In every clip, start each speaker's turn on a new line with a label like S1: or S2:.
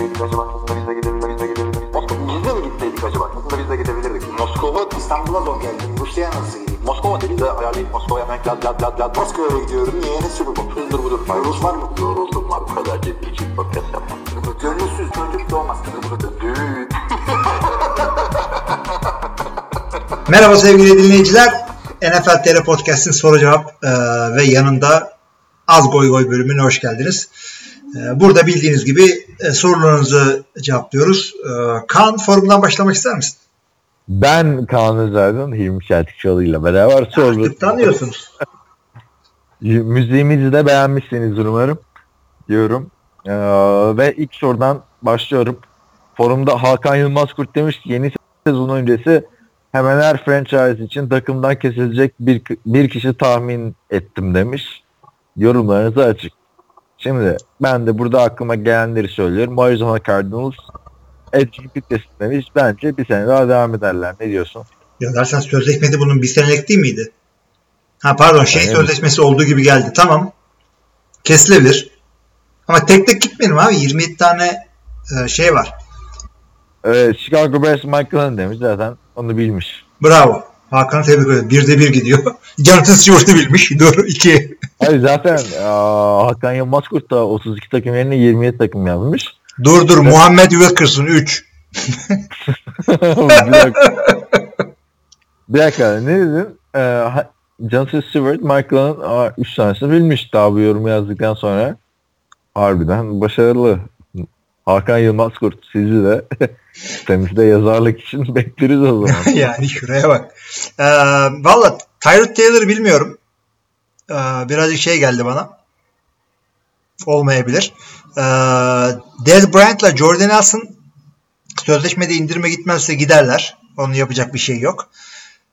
S1: gitseydik acaba? Aslında biz de gidebilirdik. Biz de mi gitseydik acaba? Aslında biz de gidebilirdik. Moskova İstanbul'a zor geldi. Rusya'ya nasıl gideyim? Moskova dedi de ayarlayıp Moskova'ya hemen lad lad lad lad. Moskova'ya gidiyorum. Niye? Ne sürü bu? Hızdır budur. Rus var mı? Yoruldum var. Bu kadar ciddi için podcast yapmam. Gönülsüz çocuk doğmaz. Düğün.
S2: Merhaba sevgili dinleyiciler. NFL TR Podcast'in soru cevap e, ve yanında Az Goy Goy bölümüne hoş geldiniz. E, burada bildiğiniz gibi e, sorularınızı cevaplıyoruz. E, Kaan forumdan başlamak ister misin?
S3: Ben Kaan Özer'den Hilmi Çeltikçioğlu ile beraber soru.
S2: Artık tanıyorsunuz.
S3: Müziğimizi de beğenmişsiniz umarım diyorum. Ee, ve ilk sorudan başlıyorum. Forumda Hakan Yılmaz Kurt demiş ki yeni sezon öncesi hemen her franchise için takımdan kesilecek bir, bir kişi tahmin ettim demiş. Yorumlarınızı açık. Şimdi ben de burada aklıma gelenleri söylüyorum. Arizona Cardinals Pites'in demiş. Bence bir sene daha devam ederler. Ne diyorsun?
S2: Ya dersen sözleşmesi bunun bir senelik değil miydi? Ha pardon şey
S3: Evet.
S2: sözleşmesi olduğu gibi geldi. Tamam. Kesilebilir. Ama tek tek gitmeyelim abi. 27 tane e, şey var.
S3: Evet, Chicago Bears Mike Glennon demiş zaten. Onu bilmiş.
S2: Bravo. Hakan'ı tebrik ederim. Birde bir gidiyor. Jonathan Stewart'ı bilmiş. Dur iki.
S3: Hayır zaten aa, Hakan Yılmaz Kurt da 32 takım yerine 27 takım yazmış.
S2: Dur dur. Muhammed Wilkerson 3.
S3: bir dakika. bir dakika ne dedin? Ee, ha- Jonathan Stewart, Glennon 3 tanesini bilmiş daha bu yorumu yazdıktan sonra. Harbiden başarılı. Hakan Yılmaz Kurt sizi de sitemizde yazarlık için bekleriz o zaman.
S2: yani şuraya bak. Ee, Valla Tyrod Taylor'ı bilmiyorum. Ee, birazcık şey geldi bana. Olmayabilir. Ee, Dez Bryant'la Jordan Nelson sözleşmede indirme gitmezse giderler. Onun yapacak bir şey yok.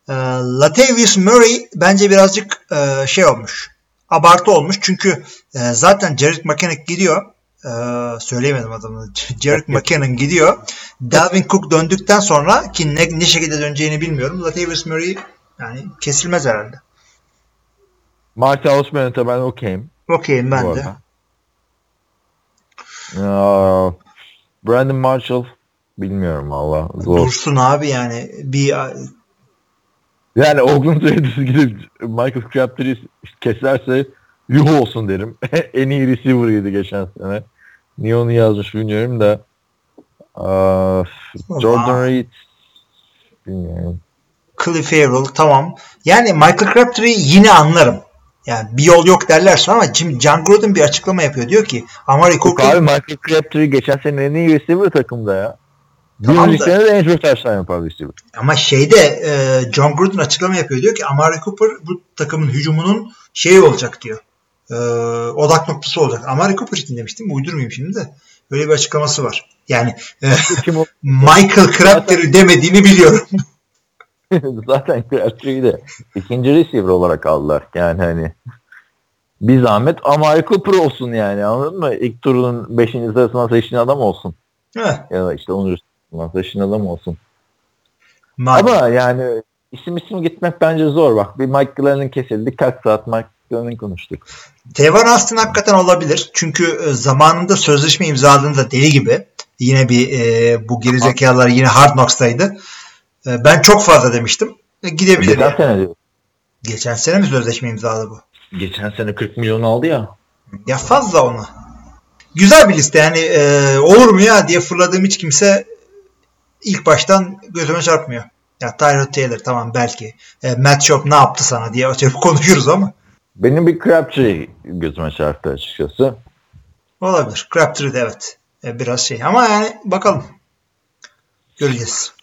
S2: Ee, Latavius Murray bence birazcık e, şey olmuş. Abartı olmuş. Çünkü e, zaten Jared McKinnon gidiyor. Ee, söyleyemedim adamını. Jared McKinnon gidiyor. Dalvin Cook döndükten sonra ki ne, ne şekilde döneceğini bilmiyorum. Latavius Murray yani kesilmez herhalde.
S3: Marty Osman'ı ben okeyim.
S2: Okeyim ben
S3: bu
S2: de.
S3: Aa, Brandon Marshall bilmiyorum valla. Zor.
S2: Dursun abi yani bir
S3: Yani Oakland Raiders gidip Michael Crabtree'yi keserse yuh olsun derim. en iyi receiver'ıydı geçen sene. Niye onu yazmış bilmiyorum da. Aa, Jordan Reed bilmiyorum.
S2: Cliff Farrell tamam. Yani Michael Crabtree yine anlarım. Yani bir yol yok derlerse ama şimdi John Gruden bir açıklama yapıyor. Diyor ki Amari Cooper
S3: abi Michael Crabtree geçen sene en iyi receiver takımda ya. Bir
S2: Tamam da-
S3: sene de en çok taştan yapan receiver.
S2: ama şeyde e, John Gruden açıklama yapıyor. Diyor ki Amari Cooper bu takımın hücumunun şeyi olacak diyor. E, odak noktası olacak. Amari Cooper için demiştim. Uydurmayayım şimdi de. Böyle bir açıklaması var. Yani e? Michael Crabtree demediğini biliyorum.
S3: Zaten Crabtree'yi de ikinci receiver olarak aldılar. Yani hani bir zahmet Amari Cooper olsun yani anladın mı? İlk turun 5. sırasına seçtiğin adam olsun.
S2: Heh,
S3: Ya da işte 10. sırasına seçtiğin adam olsun.
S2: madem.
S3: Ama yani isim isim gitmek bence zor. Bak bir Mike Glenn'in kesildi. Kaç saat Mike Glenn'in konuştuk.
S2: Tevan Austin hakikaten olabilir. Çünkü e, zamanında sözleşme imzaladığında deli gibi yine bir e, bu gerizekalılar yine Hard Knocks'taydı. E, ben çok fazla demiştim. E, gidebilir.
S3: Geçen sene diyor.
S2: Geçen sene mi sözleşme imzaladı bu?
S3: Geçen sene 40 milyon aldı ya.
S2: Ya fazla onu. Güzel bir liste yani e, olur mu ya diye fırladığım hiç kimse ilk baştan gözüme çarpmıyor. Ya Tyrod Taylor tamam belki. E, Matt Schaub ne yaptı sana diye açıp konuşuruz ama
S3: Benim bir Crabtree gözüme çarptı açıkçası.
S2: olabilir. Crabtree de evet. E, biraz şey ama yani bakalım. Göreceğiz.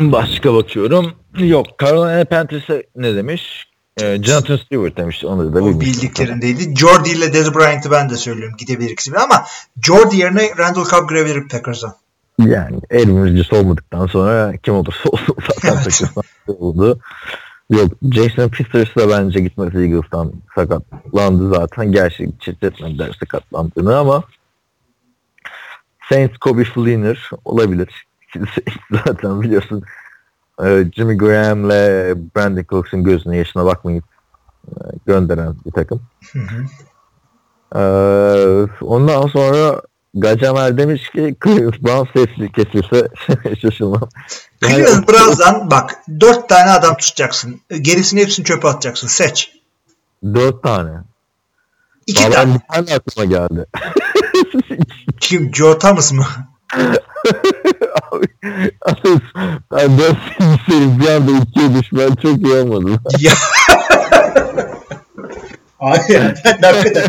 S3: Başka bakıyorum. Yok. Carolina Panthers'e ne demiş? Ee, Jonathan Stewart demiş. Onu da
S2: O bildiklerindeydi. Jordy ile Dez Bryant'ı ben de söylüyorum. Gidebilir ikisi ama Jordy yerine Randall Cobb girebilir Packers'a.
S3: Yani Rodgers olmadıktan sonra kim olursa olsun zaten
S2: Evet.
S3: Oldu. Yok Jason Peters da bence gitmesi Eagles'tan sakatlandı zaten. Gerçi çirtetmediler sakatlandığını ama Saints Kobe Fleener olabilir. zaten biliyorsun e, Jimmy Graham'le Brandon Cooks'un gözüne yaşına bakmayıp e, gönderen bir takım.
S2: Hı hı.
S3: Ee, ondan sonra Gacamer demiş ki Cleveland Browns sesli kesilse şaşırmam.
S2: Cleveland Browns'dan bak dört tane adam tutacaksın. Gerisini hepsini çöpe atacaksın. Seç.
S3: Dört tane.
S2: İki
S3: Vallahi
S2: tane.
S3: bir tane aklıma geldi.
S2: Kim? Joe Thomas mı?
S3: Abi, ben dört bir anda ikiye düşmen çok iyi olmadı.
S2: ya. Abi ya, ben de hakikaten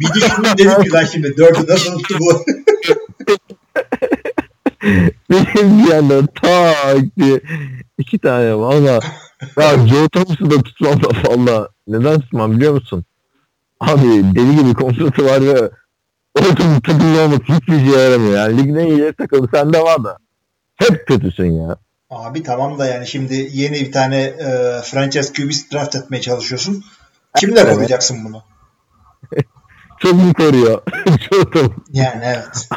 S2: bir düşündüm dedim ki lan şimdi dördü nasıl unuttu bu?
S3: Benim bir anda tak diye iki tane valla. Ya Joe Thomas'ı da tutmam da valla. Neden tutmam biliyor musun? Abi deli gibi kontratı var ve ortamın takımlı olması hiçbir şey yaramıyor. Yani ligin en iyi takımı sende var da. Hep kötüsün ya.
S2: Abi tamam da yani şimdi yeni bir tane e, franchise QB draft etmeye çalışıyorsun. Kimle
S3: Evet.
S2: koruyacaksın bunu?
S3: Çok mu? Joe Thomas.
S2: Yani evet.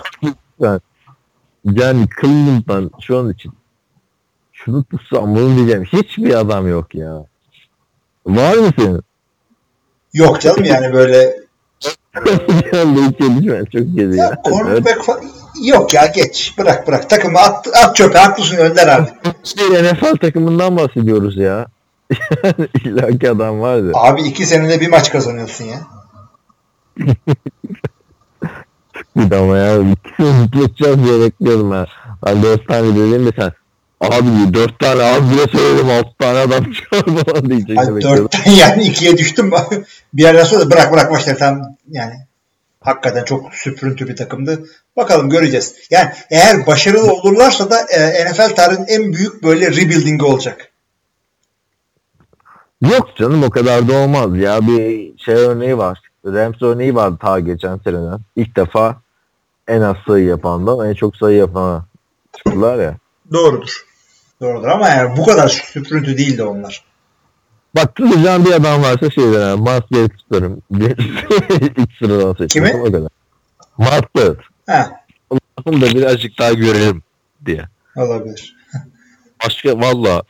S3: Yani Cleveland'dan şu an için şunu tutsam bunu diyeceğim. Hiçbir adam yok ya. Var mı senin?
S2: Yok canım yani böyle
S3: çok gezi
S2: ya,
S3: ya.
S2: cornerback falan yok ya geç bırak bırak takımı at, at çöpe haklısın Önder abi.
S3: Şey, NFL takımından bahsediyoruz ya. Yani illaki adam vardı.
S2: Abi iki senede bir maç kazanıyorsun ya.
S3: Bir ama ya ikisini zıplatacağız diye bekliyordum ben. Ben dört tane dedim de sen abi dört tane az bile söyledim altı tane adam çıkar falan
S2: Hani
S3: bekliyordum.
S2: dörtten yani ikiye düştüm. bir yerden sonra bırak bırak başlar tam yani hakikaten çok süprüntü bir takımdı. Bakalım göreceğiz. Yani eğer başarılı olurlarsa da e, NFL tarihinin en büyük böyle rebuilding'i olacak.
S3: Yok canım o kadar da olmaz ya. Bir şey örneği var. Rams örneği vardı ta geçen seneden. İlk defa en az sayı yapandan en çok sayı yapana çıktılar ya.
S2: Doğrudur. Doğrudur ama yani bu kadar süprüntü değildi onlar.
S3: Bak tutacağım bir adam varsa şey der. Maskeyi tutarım. İlk sıradan seçtim.
S2: Kimi?
S3: O kadar. Martlet.
S2: Ha,
S3: Bunu da birazcık daha görelim diye.
S2: olabilir.
S3: Başka valla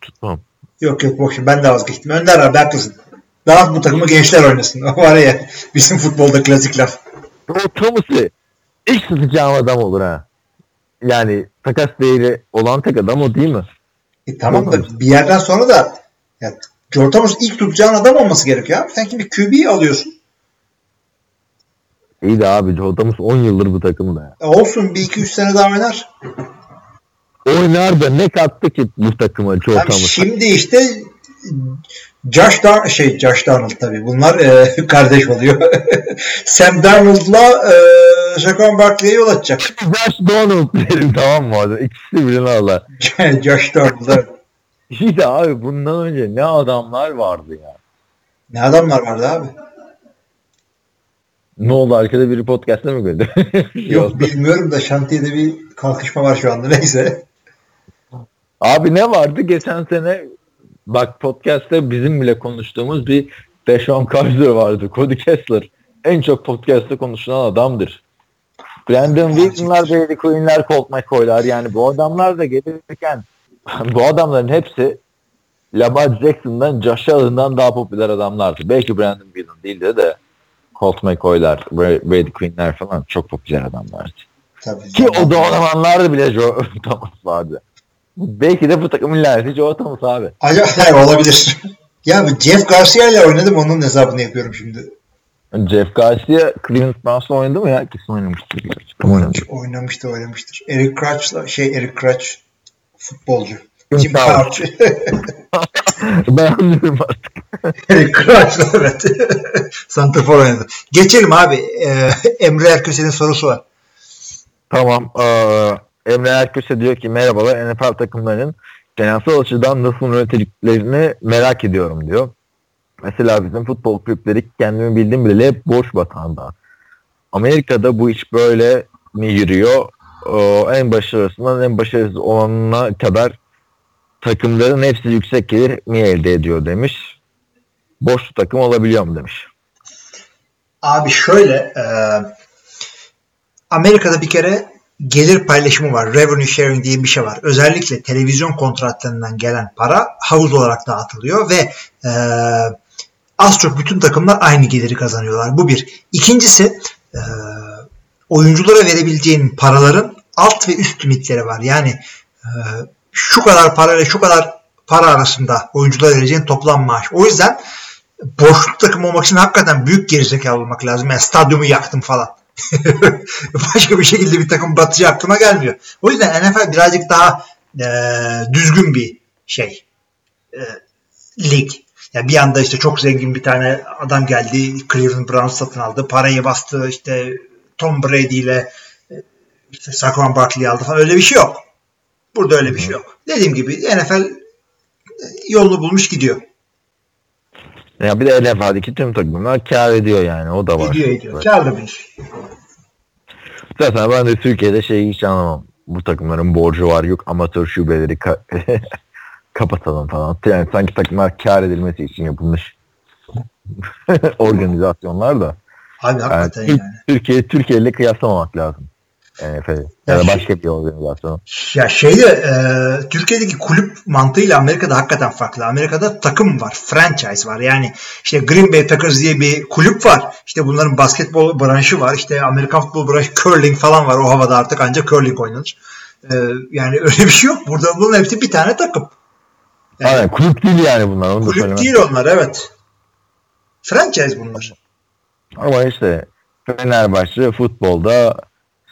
S3: tutmam.
S2: Yok yok ver, ben de vazgeçtim. Önder abi haklısın. Daha bu takımı gençler oynasın. O var ya bizim futbolda klasik laf.
S3: O Thomas'ı ilk tutacağım adam olur ha. Yani takas değeri olan tek adam o değil mi?
S2: E, tamam da bir yerden sonra da ya, Joe Thomas ilk tutacağın adam olması gerekiyor. Sen şimdi QB'yi alıyorsun.
S3: İyi de abi Joe Thomas 10 yıldır bu takımda ya.
S2: E, olsun bir iki üç sene daha oynar.
S3: Oynar da ne kattı ki bu takıma Joe Thomas?
S2: şimdi işte Josh Dar şey Josh Darnold tabii. Bunlar e, kardeş oluyor. Sam Darnold'la e, Saquon Barkley'e yol açacak.
S3: Josh Donald derim tamam mı? Hadi İkisi birini alır.
S2: Josh Darnold.
S3: İyi de abi bundan önce ne adamlar vardı ya.
S2: Ne adamlar vardı abi.
S3: Ne oldu arkada biri podcast'ta mı gördü?
S2: Yok bilmiyorum da şantiyede bir kalkışma var şu anda neyse.
S3: Abi ne vardı geçen sene bak podcast'te bizim bile konuştuğumuz bir Deshaun Kaiser vardı. Cody Kessler. En çok podcast'te konuşulan adamdır. Brandon Wilson'lar, Brady Quinn'ler, Colt McCoy'lar yani bu adamlar da gelirken bu adamların hepsi Lamar Jackson'dan, Josh Allen'dan daha popüler adamlardı. Belki Brandon Wilson değildi de Colt McCoy'lar, Bra- Brady Quinn'ler falan çok popüler adamlardı.
S2: Tabii.
S3: Ki o zamanlarda bile Joe Thomas vardı. Belki de bu takımın laneti Joe Thomas abi.
S2: Acaba hayır, olabilir. ya bu Jeff Garcia ile oynadım onun hesabını yapıyorum şimdi.
S3: Jeff Garcia Cleveland Browns'la oynadı mı ya? Kesin oynamıştır. Kim oynamış?
S2: Oynamıştır oynamıştır. Eric Crutch'la şey Eric Crutch futbolcu.
S3: Kim
S2: Jim
S3: Crouch.
S2: Crouch.
S3: ben anlıyorum artık.
S2: Eric Crutch'la evet. Santrafor oynadı. Geçelim abi. Ee, Emre Erköse'nin sorusu var.
S3: Tamam. Ee, Emre Erköse diyor ki merhabalar NFL takımlarının genelsel açıdan nasıl yönetildiklerini merak ediyorum diyor. Mesela bizim futbol kulüpleri kendimi bildiğim bile hep boş batanda. Amerika'da bu iş böyle mi yürüyor? En başarısından en başarısız olanına kadar takımların hepsi yüksek gelir mi elde ediyor demiş. Boş takım olabiliyor mu demiş.
S2: Abi şöyle e, Amerika'da bir kere gelir paylaşımı var. Revenue sharing diye bir şey var. Özellikle televizyon kontratlarından gelen para havuz olarak dağıtılıyor ve e, az çok bütün takımlar aynı geliri kazanıyorlar. Bu bir. İkincisi e, oyunculara verebileceğin paraların alt ve üst limitleri var. Yani e, şu kadar para ve şu kadar para arasında oyunculara vereceğin toplam maaş. O yüzden boşluk takım olmak için hakikaten büyük gerizekalı olmak lazım. Yani stadyumu yaktım falan. Başka bir şekilde bir takım batıcı aklıma gelmiyor. O yüzden NFL birazcık daha e, düzgün bir şey. E, lig. Yani bir anda işte çok zengin bir tane adam geldi. Cleveland Browns satın aldı. Parayı bastı. işte Tom Brady ile e, işte Saquon Barkley aldı falan. Öyle bir şey yok. Burada öyle bir şey yok. Dediğim gibi NFL yolunu bulmuş gidiyor.
S3: Ya bir de NFL'deki tüm takımlar kar ediyor yani. O da var.
S2: Gidiyor gidiyor. Karlı bir iş.
S3: Zaten ben de Türkiye'de şeyi hiç anlamam. Bu takımların borcu var yok amatör şubeleri ka- kapatalım falan. Yani sanki takımlar kar edilmesi için yapılmış organizasyonlar da.
S2: Abi hakikaten
S3: Yani,
S2: yani.
S3: Türkiye Türkiye ile kıyaslamamak lazım. NFL'i. Ya da
S2: Ya
S3: başka bir organizasyon.
S2: Ya şeyde e, Türkiye'deki kulüp mantığıyla Amerika'da hakikaten farklı. Amerika'da takım var, franchise var. Yani işte Green Bay Packers diye bir kulüp var. İşte bunların basketbol branşı var. İşte Amerikan futbol branşı, curling falan var. O havada artık ancak curling oynanır. E, yani öyle bir şey yok. Burada bunların hepsi bir tane takım. Yani
S3: Aynen kulüp değil yani bunlar. Onu da
S2: kulüp
S3: söylemek
S2: değil onlar evet. Franchise bunlar.
S3: Ama işte Fenerbahçe futbolda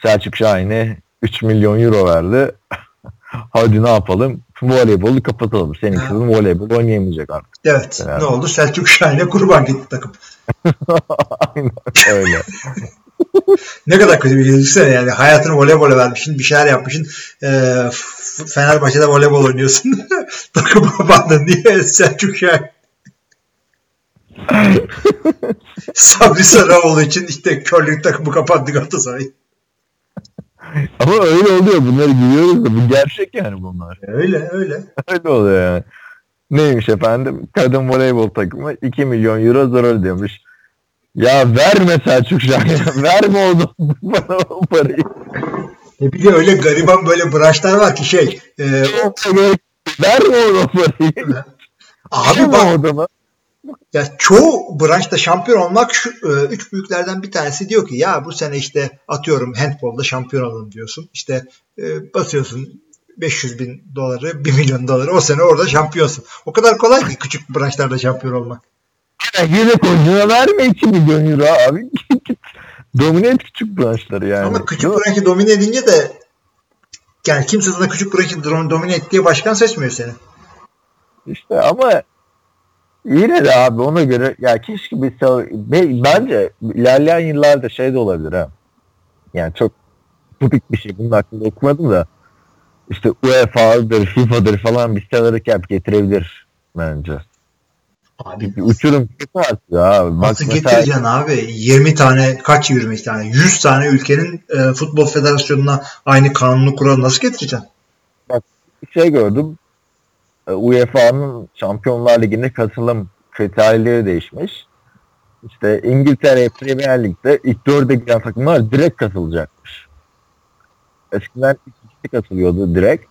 S3: Selçuk Şahin'e 3 milyon euro verdi. Hadi ne yapalım? Voleybolu kapatalım. Senin kızın voleybol oynayamayacak artık.
S2: Evet.
S3: Yani.
S2: Ne oldu? Selçuk Şahin'e kurban gitti takım.
S3: Aynen öyle.
S2: Ne kadar kötü bir düşünsene yani hayatını voleybola vermişsin, bir şeyler yapmışsın. E, Fenerbahçe'de voleybol oynuyorsun. Takım kapandın diye Selçuk Şahin. Sabri Sarıoğlu için işte körlük takımı kapandı Galatasaray.
S3: Ama öyle oluyor. Bunları biliyoruz da bu gerçek yani bunlar.
S2: Öyle öyle.
S3: Öyle oluyor yani. Neymiş efendim? Kadın voleybol takımı 2 milyon euro zarar ödemiş. Ya verme Selçuk Şahin'e. verme oğlum bana o parayı.
S2: E bir de öyle gariban böyle branşlar var ki şey e,
S3: verme oğlum o parayı.
S2: abi bak. Ya çoğu branşta şampiyon olmak şu e, üç büyüklerden bir tanesi diyor ki ya bu sene işte atıyorum handbolda şampiyon olalım diyorsun. İşte e, basıyorsun 500 bin doları 1 milyon doları o sene orada şampiyonsun. O kadar kolay ki küçük branşlarda şampiyon olmak.
S3: Yani yedek oyuncuna verme 2 milyon euro abi. Domine et küçük branşları yani.
S2: Ama küçük branşı domine edince de yani kimse sana küçük branşı dom- domine et diye başkan seçmiyor seni.
S3: İşte ama yine de abi ona göre ya keşke bir bence ilerleyen yıllarda şey de olabilir ha. Yani çok topik bir şey bunun hakkında okumadım da işte UEFA'dır, FIFA'dır falan bir siteleri yap getirebilir bence.
S2: Abi
S3: Bir uçurum var ya. Bak
S2: Nasıl
S3: mesela-
S2: getireceksin abi? 20 tane kaç 20 tane? 100 tane ülkenin e, futbol federasyonuna aynı kanunu kuran nasıl getireceksin?
S3: bir şey gördüm. E, UEFA'nın Şampiyonlar Ligi'ne katılım kriterleri değişmiş. İşte İngiltere Premier Lig'de ilk dörde giren takımlar direkt katılacakmış. Eskiden ikisi katılıyordu direkt.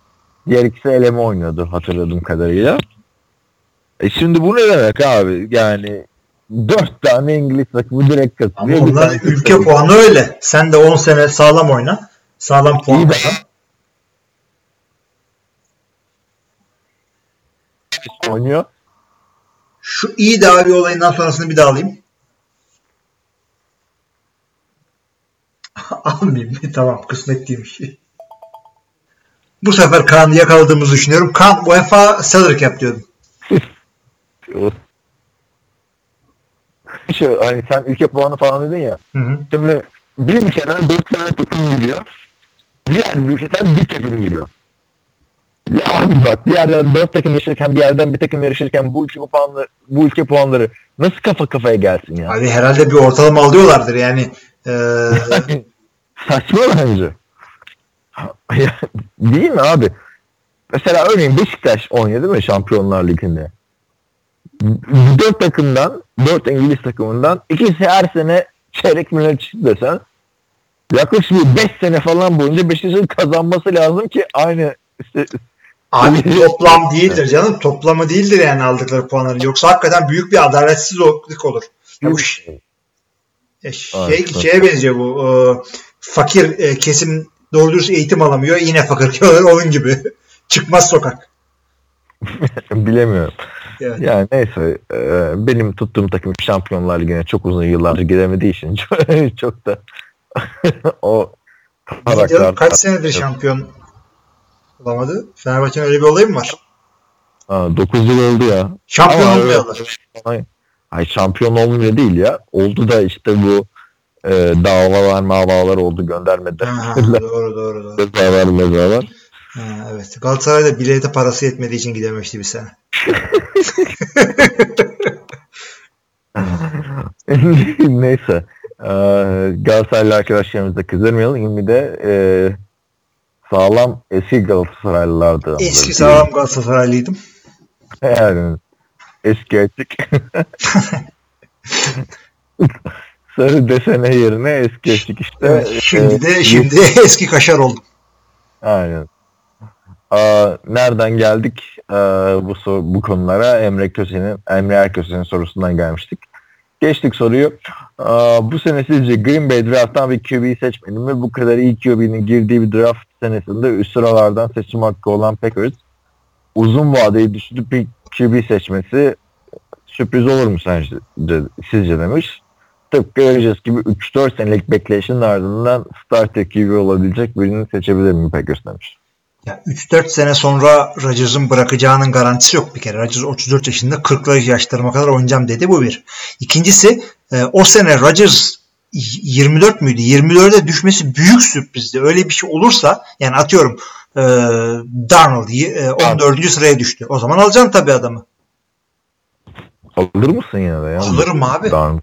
S3: Diğer ikisi eleme oynuyordu hatırladığım kadarıyla. E şimdi bu ne demek abi? Yani dört tane İngiliz takımı direkt
S2: Ama
S3: katılıyor.
S2: Onların
S3: tanesi
S2: ülke puanı öyle. Sen de 10 sene sağlam oyna. Sağlam puan kazan.
S3: Oynuyor.
S2: Şu iyi de abi olayından sonrasını bir daha alayım. Almayayım. tamam kısmet değilmiş. Bu sefer Kaan'ı yakaladığımızı düşünüyorum. Kaan UEFA salary cap diyordum.
S3: Şey, hani sen ülke puanı falan dedin ya.
S2: Hı hı.
S3: Şimdi bir ülkeden dört tane takım geliyor. Diğer ülkeden bir takım geliyor. Ya abi bak bir yerden dört takım yarışırken bir yerden bir takım yarışırken bu ülke puanları, bu ülke puanları nasıl kafa kafaya gelsin ya?
S2: Abi herhalde bir ortalama alıyorlardır yani. Ee,
S3: Saçma bence. Değil mi abi? Mesela örneğin Beşiktaş oynuyor değil mi Şampiyonlar Ligi'nde? Dört takımdan, dört İngiliz takımından ikisi her sene çeyrek final çıktı desen yaklaşık bir beş sene falan boyunca Beşiktaş'ın kazanması lazım ki aynı
S2: Abi toplam değildir canım. Toplamı değildir yani aldıkları puanların. Yoksa hakikaten büyük bir adaletsizlik olur. Ya bu e, şey,
S3: Evet.
S2: şeye benziyor bu. e, fakir e, kesim doğru dürüst eğitim alamıyor. Yine fakir kalıyor onun gibi. Çıkmaz sokak.
S3: Bilemiyorum.
S2: Evet.
S3: Yani neyse e, benim tuttuğum takım Şampiyonlar Ligi'ne çok uzun yıllardır gidemediği için çok, çok da o karakter
S2: Kaç senedir şampiyon olamadı? Fenerbahçe'nin öyle bir olayı mı var?
S3: 9 yıl oldu ya.
S2: Şampiyon
S3: Ama
S2: olmuyorlar.
S3: Ay, ay şampiyon olmuyor değil ya. Oldu da işte bu e, davalar mavalar oldu göndermedi.
S2: Ha, doğru doğru doğru.
S3: Mezalar mezalar.
S2: Ha, evet. Galatasaray'da bilete parası yetmediği için gidememişti bir sene.
S3: Neyse. Ee, Galatasaraylı arkadaşlarımıza kızdırmayalım. Şimdi de e, sağlam eski Galatasaraylılardı.
S2: Eski sağlam Galatasaraylıydım.
S3: Yani eski açık. Sarı desene yerine eski açık işte.
S2: Evet, şimdi
S3: Ee,
S2: de şimdi eski kaşar oldum.
S3: Aynen. Aa, nereden geldik Aa, bu bu konulara? Emre Köse'nin Emre Erköse'nin sorusundan gelmiştik. Geçtik soruyu. Aa, bu sene sizce Green Bay draft'tan bir QB seçmeli mi? Bu kadar iyi QB'nin girdiği bir draft senesinde üst sıralardan seçim hakkı olan Packers uzun vadeyi düşünüp bir QB seçmesi sürpriz olur mu sence, sizce demiş. Tıpkı Rodgers gibi 3-4 senelik bekleyişin ardından starter QB olabilecek birini seçebilir mi Packers demiş.
S2: Ya 3-4 sene sonra Rodgers'ın bırakacağının garantisi yok bir kere. Rodgers 34 yaşında 40'lı yaşlarıma kadar oynayacağım dedi bu bir. İkincisi e, o sene Rodgers 24 müydü? 24'e düşmesi büyük sürprizdi. Öyle bir şey olursa yani atıyorum e, Darnold e, 14. sıraya düştü. O zaman alacaksın tabii adamı.
S3: Alır mısın yine de ya?
S2: Alırım abi.
S3: Darn.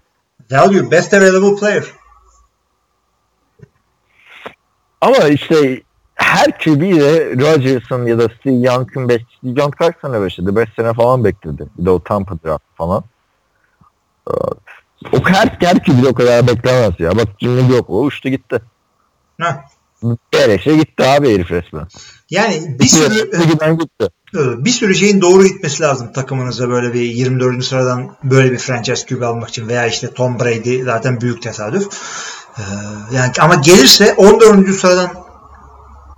S2: Value best available player.
S3: Ama işte her QB de Rodgers'ın ya da Steve Young'ın 5 Steve Young kaç sene bekledi? 5 sene falan bekledi. Bir de o Tampa draft falan. Ee, O her, her QB de o kadar beklemez ya. Bak Jimmy yok o uçtu gitti.
S2: Heh.
S3: Beleşe gitti abi herif resmen.
S2: Yani bir sürü
S3: Bir gitti.
S2: bir sürü şeyin doğru gitmesi lazım takımınıza böyle bir 24. sıradan böyle bir franchise QB almak için veya işte Tom Brady zaten büyük tesadüf. Ee, yani ama gelirse 14. sıradan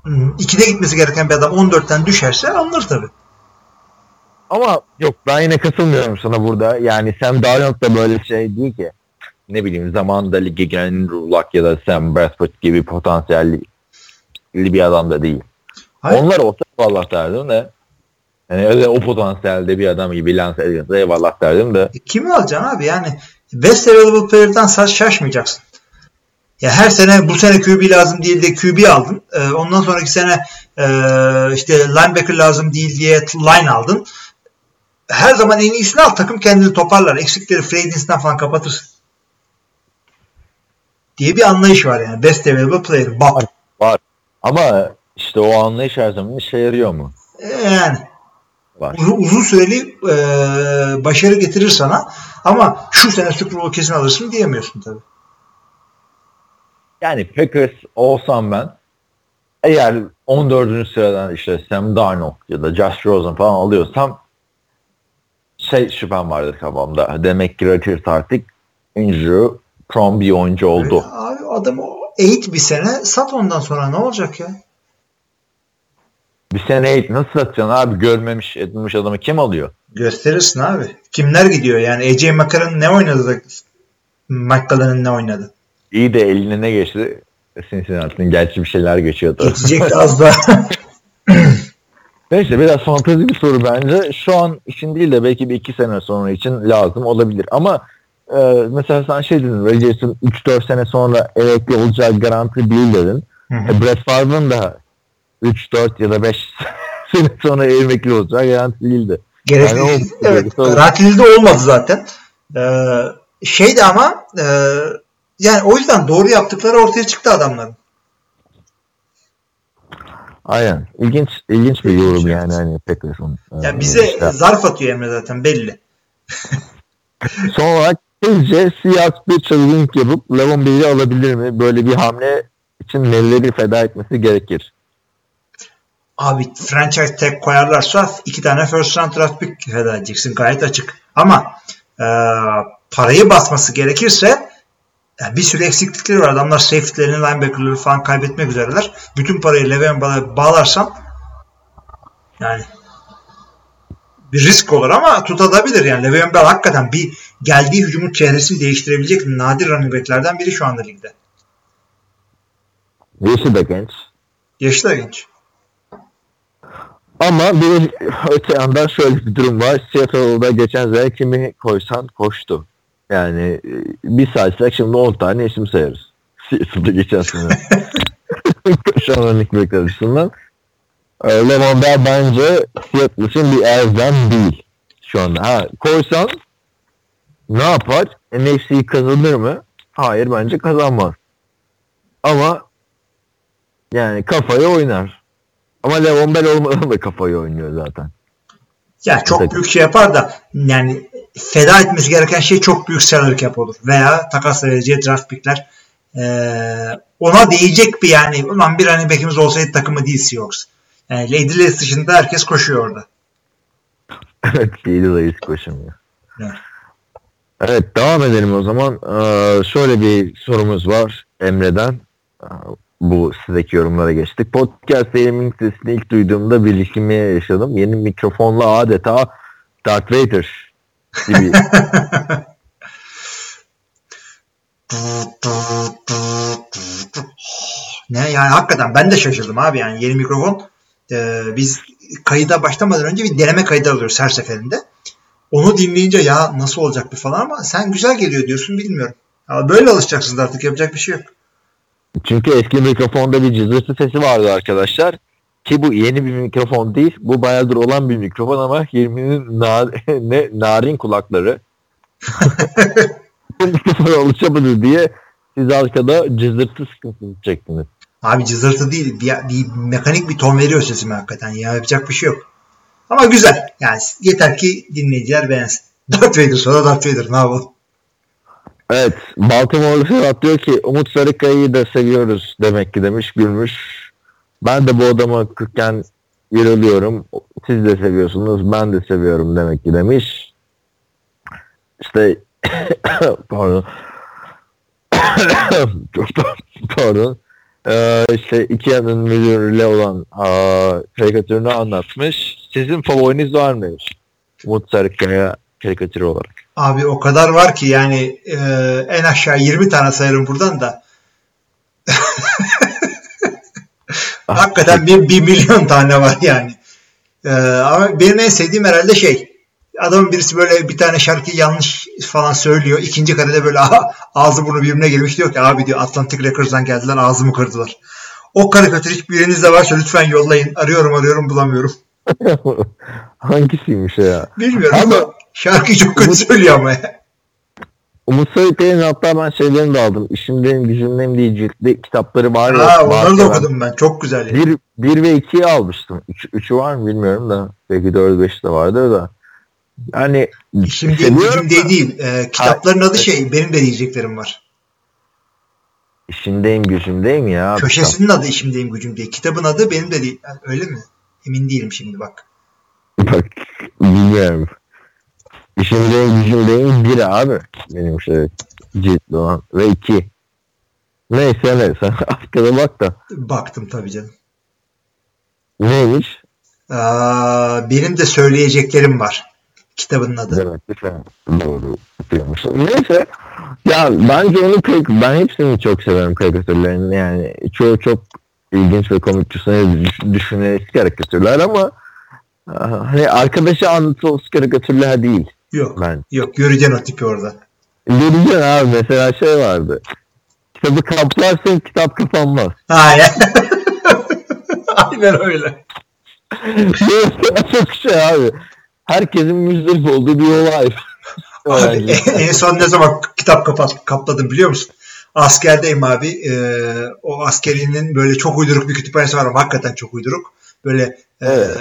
S2: hmm, 2'de gitmesi gereken bir adam 14'ten düşerse alınır tabii.
S3: Ama yok ben yine katılmıyorum sana burada. Yani Sam Darnold da böyle şey değil ki. Ne bileyim zamanında lige gelen Andrew Luck ya da Sam Bradford gibi potansiyelli bir adam da değil.
S2: Hayır.
S3: Onlar olsa eyvallah derdim de. Yani öyle o potansiyelde bir adam gibi lanse edilse eyvallah derdim de.
S2: E, kimi alacaksın abi yani best available player'dan şaşmayacaksın. Ya her sene bu sene QB lazım değil de QB aldın. Ee, ondan sonraki sene e, işte linebacker lazım değil diye line aldın. Her zaman en iyisini al. Takım kendini toparlar. Eksikleri agency'den falan kapatırsın. Diye bir anlayış var yani. Best available player. Bak.
S3: Ama işte o anlayış her zaman işe yarıyor mu?
S2: E, Yani
S3: Var.
S2: uzun, uzun süreli e, başarı getirir sana. Ama şu sene Super Bowl kesin alırsın diyemiyorsun tabii.
S3: Yani Packers olsam ben eğer 14. sıradan işte Sam Darnold ya da Josh Rosen falan alıyorsam şey şüphem vardır kafamda. Demek ki Rodgers artık injury prone bir oyuncu oldu.
S2: Abi adam eğit bir sene sat ondan sonra ne olacak ya?
S3: Bir sene eğit nasıl satacaksın abi? Görmemiş etmemiş adamı kim alıyor?
S2: Gösterirsin abi. Kimler gidiyor yani? AJ McCarron ne oynadı da McCullough'ın ne oynadı?
S3: İyi de eline ne geçti? Cincinnati'nin gerçi bir şeyler geçiyordu.
S2: Geçecekti az daha.
S3: Neyse biraz fantezi bir soru bence. Şu an için değil de belki bir iki sene sonra için lazım olabilir. Ama e, mesela sen şey dedin Rodgers'ın 3-4 sene sonra emekli olacağı garanti değil dedin.
S2: Hı hı.
S3: E, Brett Favre'ın da 3-4 ya da 5 sene sonra emekli olacağı garanti değildi.
S2: Gerekli.
S3: Yani o-
S2: evet. Garantili de olmadı zaten. Ee, şeydi ama e, yani o yüzden doğru yaptıkları ortaya çıktı adamların.
S3: Aynen. İlginç ilginç bir
S2: İlginç,
S3: yorum yani hani Packers'ın.
S2: Ya
S3: e,
S2: bize
S3: işte.
S2: zarf atıyor Emre zaten belli.
S3: Son olarak sizce Seahawks bir çılgınlık yapıp Lavon Bell'i alabilir mi? Böyle bir hamle için neleri feda etmesi gerekir?
S2: Abi franchise tag koyarlarsa iki tane first round draft pick feda edeceksin. Gayet açık. Ama e, parayı basması gerekirse yani bir sürü eksiklikleri var. Adamlar safety'lerini, linebacker'ları falan kaybetmek üzereler. Bütün parayı Le'Veon Bell'e bağlarsan yani bir risk olur ama tutabilir yani. Le'Veon Bell hakikaten bir geldiği hücumun çehresini değiştirebilecek nadir running back'lerden biri şu anda ligde.
S3: Yaşı da genç.
S2: Yaşı da genç.
S3: Ama bir öte yandan şöyle bir durum var. Seattle'da geçen sene kimi koysan koştu. Yani e, bir saysek şimdi 10 tane isim sayarız. Seattle'da geçen sene. Koşan running backler açısından. E, Levon Bell bence Seattle için bir elzem değil şu anda. Ha, koysan ne yapar? NFC'yi kazanır mı? Hayır bence kazanmaz. Ama yani kafayı oynar. Ama Levon Bell olmadan da kafayı oynuyor zaten.
S2: Ya çok
S3: Evet.
S2: büyük şey yapar da yani feda etmesi gereken şey çok büyük salary cap olur. Veya takas vereceği draft pickler eee, ona değecek bir yani ulan bir running back'imiz olsaydı takımı değil Seahawks. Yani Lady Lace dışında herkes koşuyor orada.
S3: Evet, Lady Layız koşamıyor.
S2: Evet.
S3: Evet, devam edelim o zaman. Ee, şöyle bir sorumuz var Emre'den. Ee, Bu sizdeki yorumlara geçtik. Podcast yayınının sesini ilk duyduğumda bir yaşadım. Yeni mikrofonla adeta Darth Vader gibi.
S2: ne yani hakikaten ben de şaşırdım abi yani yeni mikrofon eee, biz kayıda başlamadan önce bir deneme kaydı alıyoruz her seferinde. Onu dinleyince ya nasıl olacak bir falan ama sen güzel geliyor diyorsun bilmiyorum. Ama böyle alışacaksınız artık yapacak bir şey yok.
S3: Çünkü eski mikrofonda bir cızırtı sesi vardı arkadaşlar. Ki bu yeni bir mikrofon değil. Bu bayağıdır olan bir mikrofon ama Hilmi'nin nar ne, narin kulakları. bu mikrofona alışamadı diye siz arkada cızırtı sıkıntısı çektiniz.
S2: Abi cızırtı değil. Bir, bir mekanik bir ton veriyor sesime hakikaten. Ya yapacak bir şey yok. Ama güzel. Yani yeter ki dinleyiciler beğensin. Darth Vader sonra Darth Vader ne yapalım.
S3: Evet. Baltimore'lu Ferhat diyor ki Umut Sarıkaya'yı da seviyoruz demek ki demiş gülmüş. Ben de bu adama kırkken yoruluyorum. Siz de seviyorsunuz. Ben de seviyorum demek ki demiş. İşte pardon. Çok pardon. Ee, işte iki yanın müdürüyle olan aa, karikatürünü anlatmış. Sizin favoriniz var mı demiş. Umut Sarıkaya karikatürü olarak.
S2: Abi o kadar var ki yani e, en aşağı 20 tane sayarım buradan da. Hakikaten bir, bir milyon tane var yani. E, ama benim en sevdiğim herhalde şey. Adamın birisi böyle bir tane şarkıyı yanlış falan söylüyor. İkinci karede böyle ağzı burnu birbirine girmiş diyor ki abi diyor Atlantic Records'dan geldiler ağzımı kırdılar. O karikatür hiçbirinizde varsa lütfen yollayın. Arıyorum arıyorum bulamıyorum.
S3: Hangisiymiş ya?
S2: Bilmiyorum
S3: Ama-
S2: şarkıyı çok kötü söylüyor ama ya.
S3: Umut Sarıkaya'nın hatta ben şeylerini de aldım. İşimdeyim, gücümdeyim diye ciltli kitapları var ya.
S2: Ha, onları da okudum ben. Çok güzel. yani.
S3: Bir, bir ve ikiyi almıştım. Üç, üçü var mı bilmiyorum da. Belki dört beş de vardır da. Yani
S2: Şimdi
S3: seviyorum
S2: gücümde
S3: da-
S2: değil. Ee, kitapların adı
S3: evet.
S2: şey. Benim de diyeceklerim var.
S3: işimdeyim, gücümdeyim ya.
S2: Köşesinin adı işimdeyim gücüm değil. Kitabın adı benim de değil. Yani öyle mi? Emin değilim şimdi bak.
S3: Bak bilmiyorum. İşimdeyim, gücümdeyim bir abi. Benim şey ciltli olan. Ve iki. Neyse neyse. Arkada bak da.
S2: Baktım tabii canım.
S3: Neymiş?
S2: Aa, benim de söyleyeceklerim var. Kitabının adı.
S3: Ki sen doğru. Neyse. Ya bence onu pek, ben hepsini çok severim karikatürlerini. Yani çoğu çok ilginç ve komik düşünerek karikatürler ama ah, hani arkadaşa anlatılmış karikatürler değil
S2: Yok.
S3: ben.
S2: Yok. Göreceksin o tipi orada.
S3: Göreceksin abi mesela şey vardı. Kitabı kaplarsın kitap kapanmaz.
S2: Ya. Aynen öyle.
S3: Çok şey abi. Herkesin müzdarip olduğu bir olay.
S2: Abi,
S3: Öğrenci.
S2: en son ne zaman kitap kapat, kapladım biliyor musun? Askerdeyim abi. Ee, o askerinin böyle çok uyduruk bir kütüphanesi var ama hakikaten çok uyduruk. Böyle e,
S3: Evet.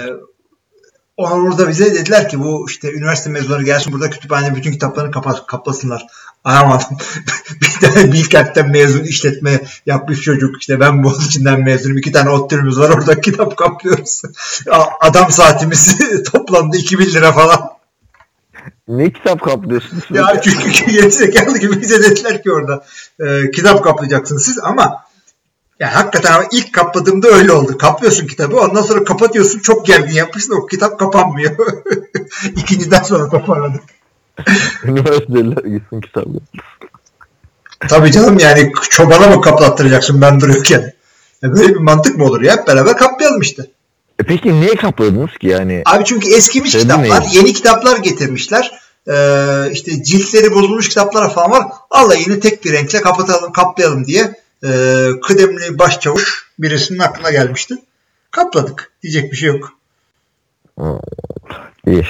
S2: Orada bize dediler ki bu işte üniversite mezunları gelsin burada kütüphane bütün kitaplarını kapat, kaplasınlar. Aramadım. bir tane Bilkent'ten mezun işletme yapmış çocuk. İşte ben Boğaziçi'nden mezunum. iki tane ODTÜ'müz var. Orada kitap kaplıyoruz. Adam saatimiz toplamda 2000 lira falan.
S3: ne kitap kaplıyorsunuz?
S2: Ya çünkü gerizekalı gibi bize dediler ki orada e, kitap kaplayacaksınız siz ama yani hakikaten ilk kapladığımda öyle oldu. Kaplıyorsun kitabı ondan sonra kapatıyorsun çok gergin yapmışsın o kitap kapanmıyor. İkinciden sonra toparladık.
S3: Üniversiteler gitsin kitap.
S2: Tabii canım yani çobana mı kaplattıracaksın ben duruyorken? Ya böyle bir mantık mı olur ya? Hep beraber kaplayalım işte.
S3: E peki niye kapladınız ki yani?
S2: Abi çünkü eskimiş
S3: Şey
S2: kitaplar,
S3: demeyin.
S2: yeni kitaplar getirmişler. Ee, işte ciltleri bozulmuş kitaplar falan var. Allah yine tek bir renkle kapatalım, kaplayalım diye e, kıdemli başçavuş birisinin aklına gelmişti. Kapladık. Diyecek bir şey yok.
S3: İyi.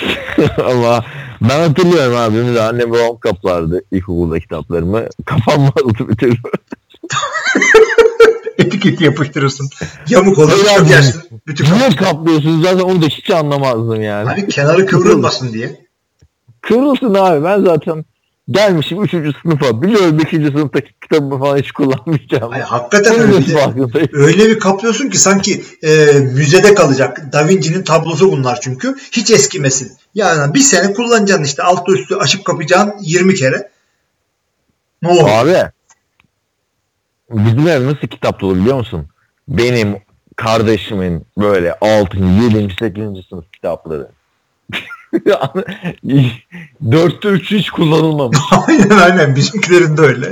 S3: Ama ben hatırlıyorum abi benim de annem babam kaplardı ilkokulda kitaplarımı. Kapanmazdı bir türlü.
S2: Etiketi yapıştırırsın. Yamuk olur,
S3: Öyle
S2: yersin. Bütün
S3: Niye kaplıyorsunuz zaten onu da hiç anlamazdım yani.
S2: Abi kenarı kıvrılmasın diye.
S3: Kırılsın abi ben zaten gelmişim 3. sınıfa. Biliyorum 5. sınıftaki kitabımı falan hiç kullanmayacağım.
S2: Ay, hakikaten öyle. Bir öyle bir kaplıyorsun ki sanki e, müzede kalacak. Da Vinci'nin tablosu bunlar çünkü. Hiç eskimesin. Yani bir sene kullanacaksın işte altı üstü açıp kapayacaksın 20 kere. Ne olur?
S3: Abi bizim ev nasıl kitap dolu biliyor musun? Benim kardeşimin böyle 6. 7. 8. sınıf kitapları. Dörtte üçü hiç kullanılmamış.
S2: aynen aynen bizimkilerin de öyle.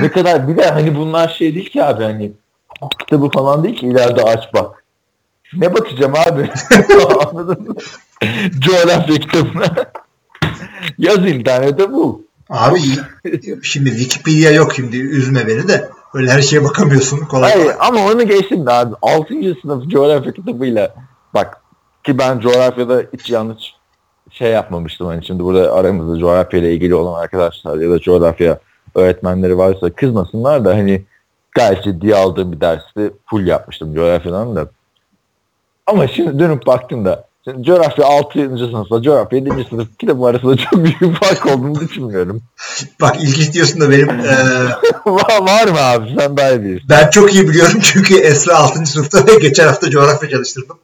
S3: ne kadar bir de hani bunlar şey değil ki abi hani kitabı falan değil ki ileride aç bak. Ne bakacağım abi? Anladın mı? Coğrafya kitabına. Yaz internete bul.
S2: Abi şimdi Wikipedia yok şimdi üzme beni de. Öyle her şeye bakamıyorsun kolay
S3: Hayır
S2: kolay.
S3: ama onu geçtim de abi. 6. sınıf coğrafya kitabıyla bak ki ben coğrafyada hiç yanlış şey yapmamıştım. Hani şimdi burada aramızda coğrafya ile ilgili olan arkadaşlar ya da coğrafya öğretmenleri varsa kızmasınlar da hani gayet ciddiye aldığım bir dersi full yapmıştım coğrafyadan da. Ama şimdi dönüp baktığımda şimdi coğrafya 6. sınıfla coğrafya 7. sınıf kitabı arasında çok büyük fark olduğunu düşünmüyorum.
S2: Bak ilginç diyorsun da benim e,
S3: var, var mı abi sen daha iyi bilirsin.
S2: ben çok iyi biliyorum çünkü Esra 6. sınıfta ve geçen hafta coğrafya çalıştırdım.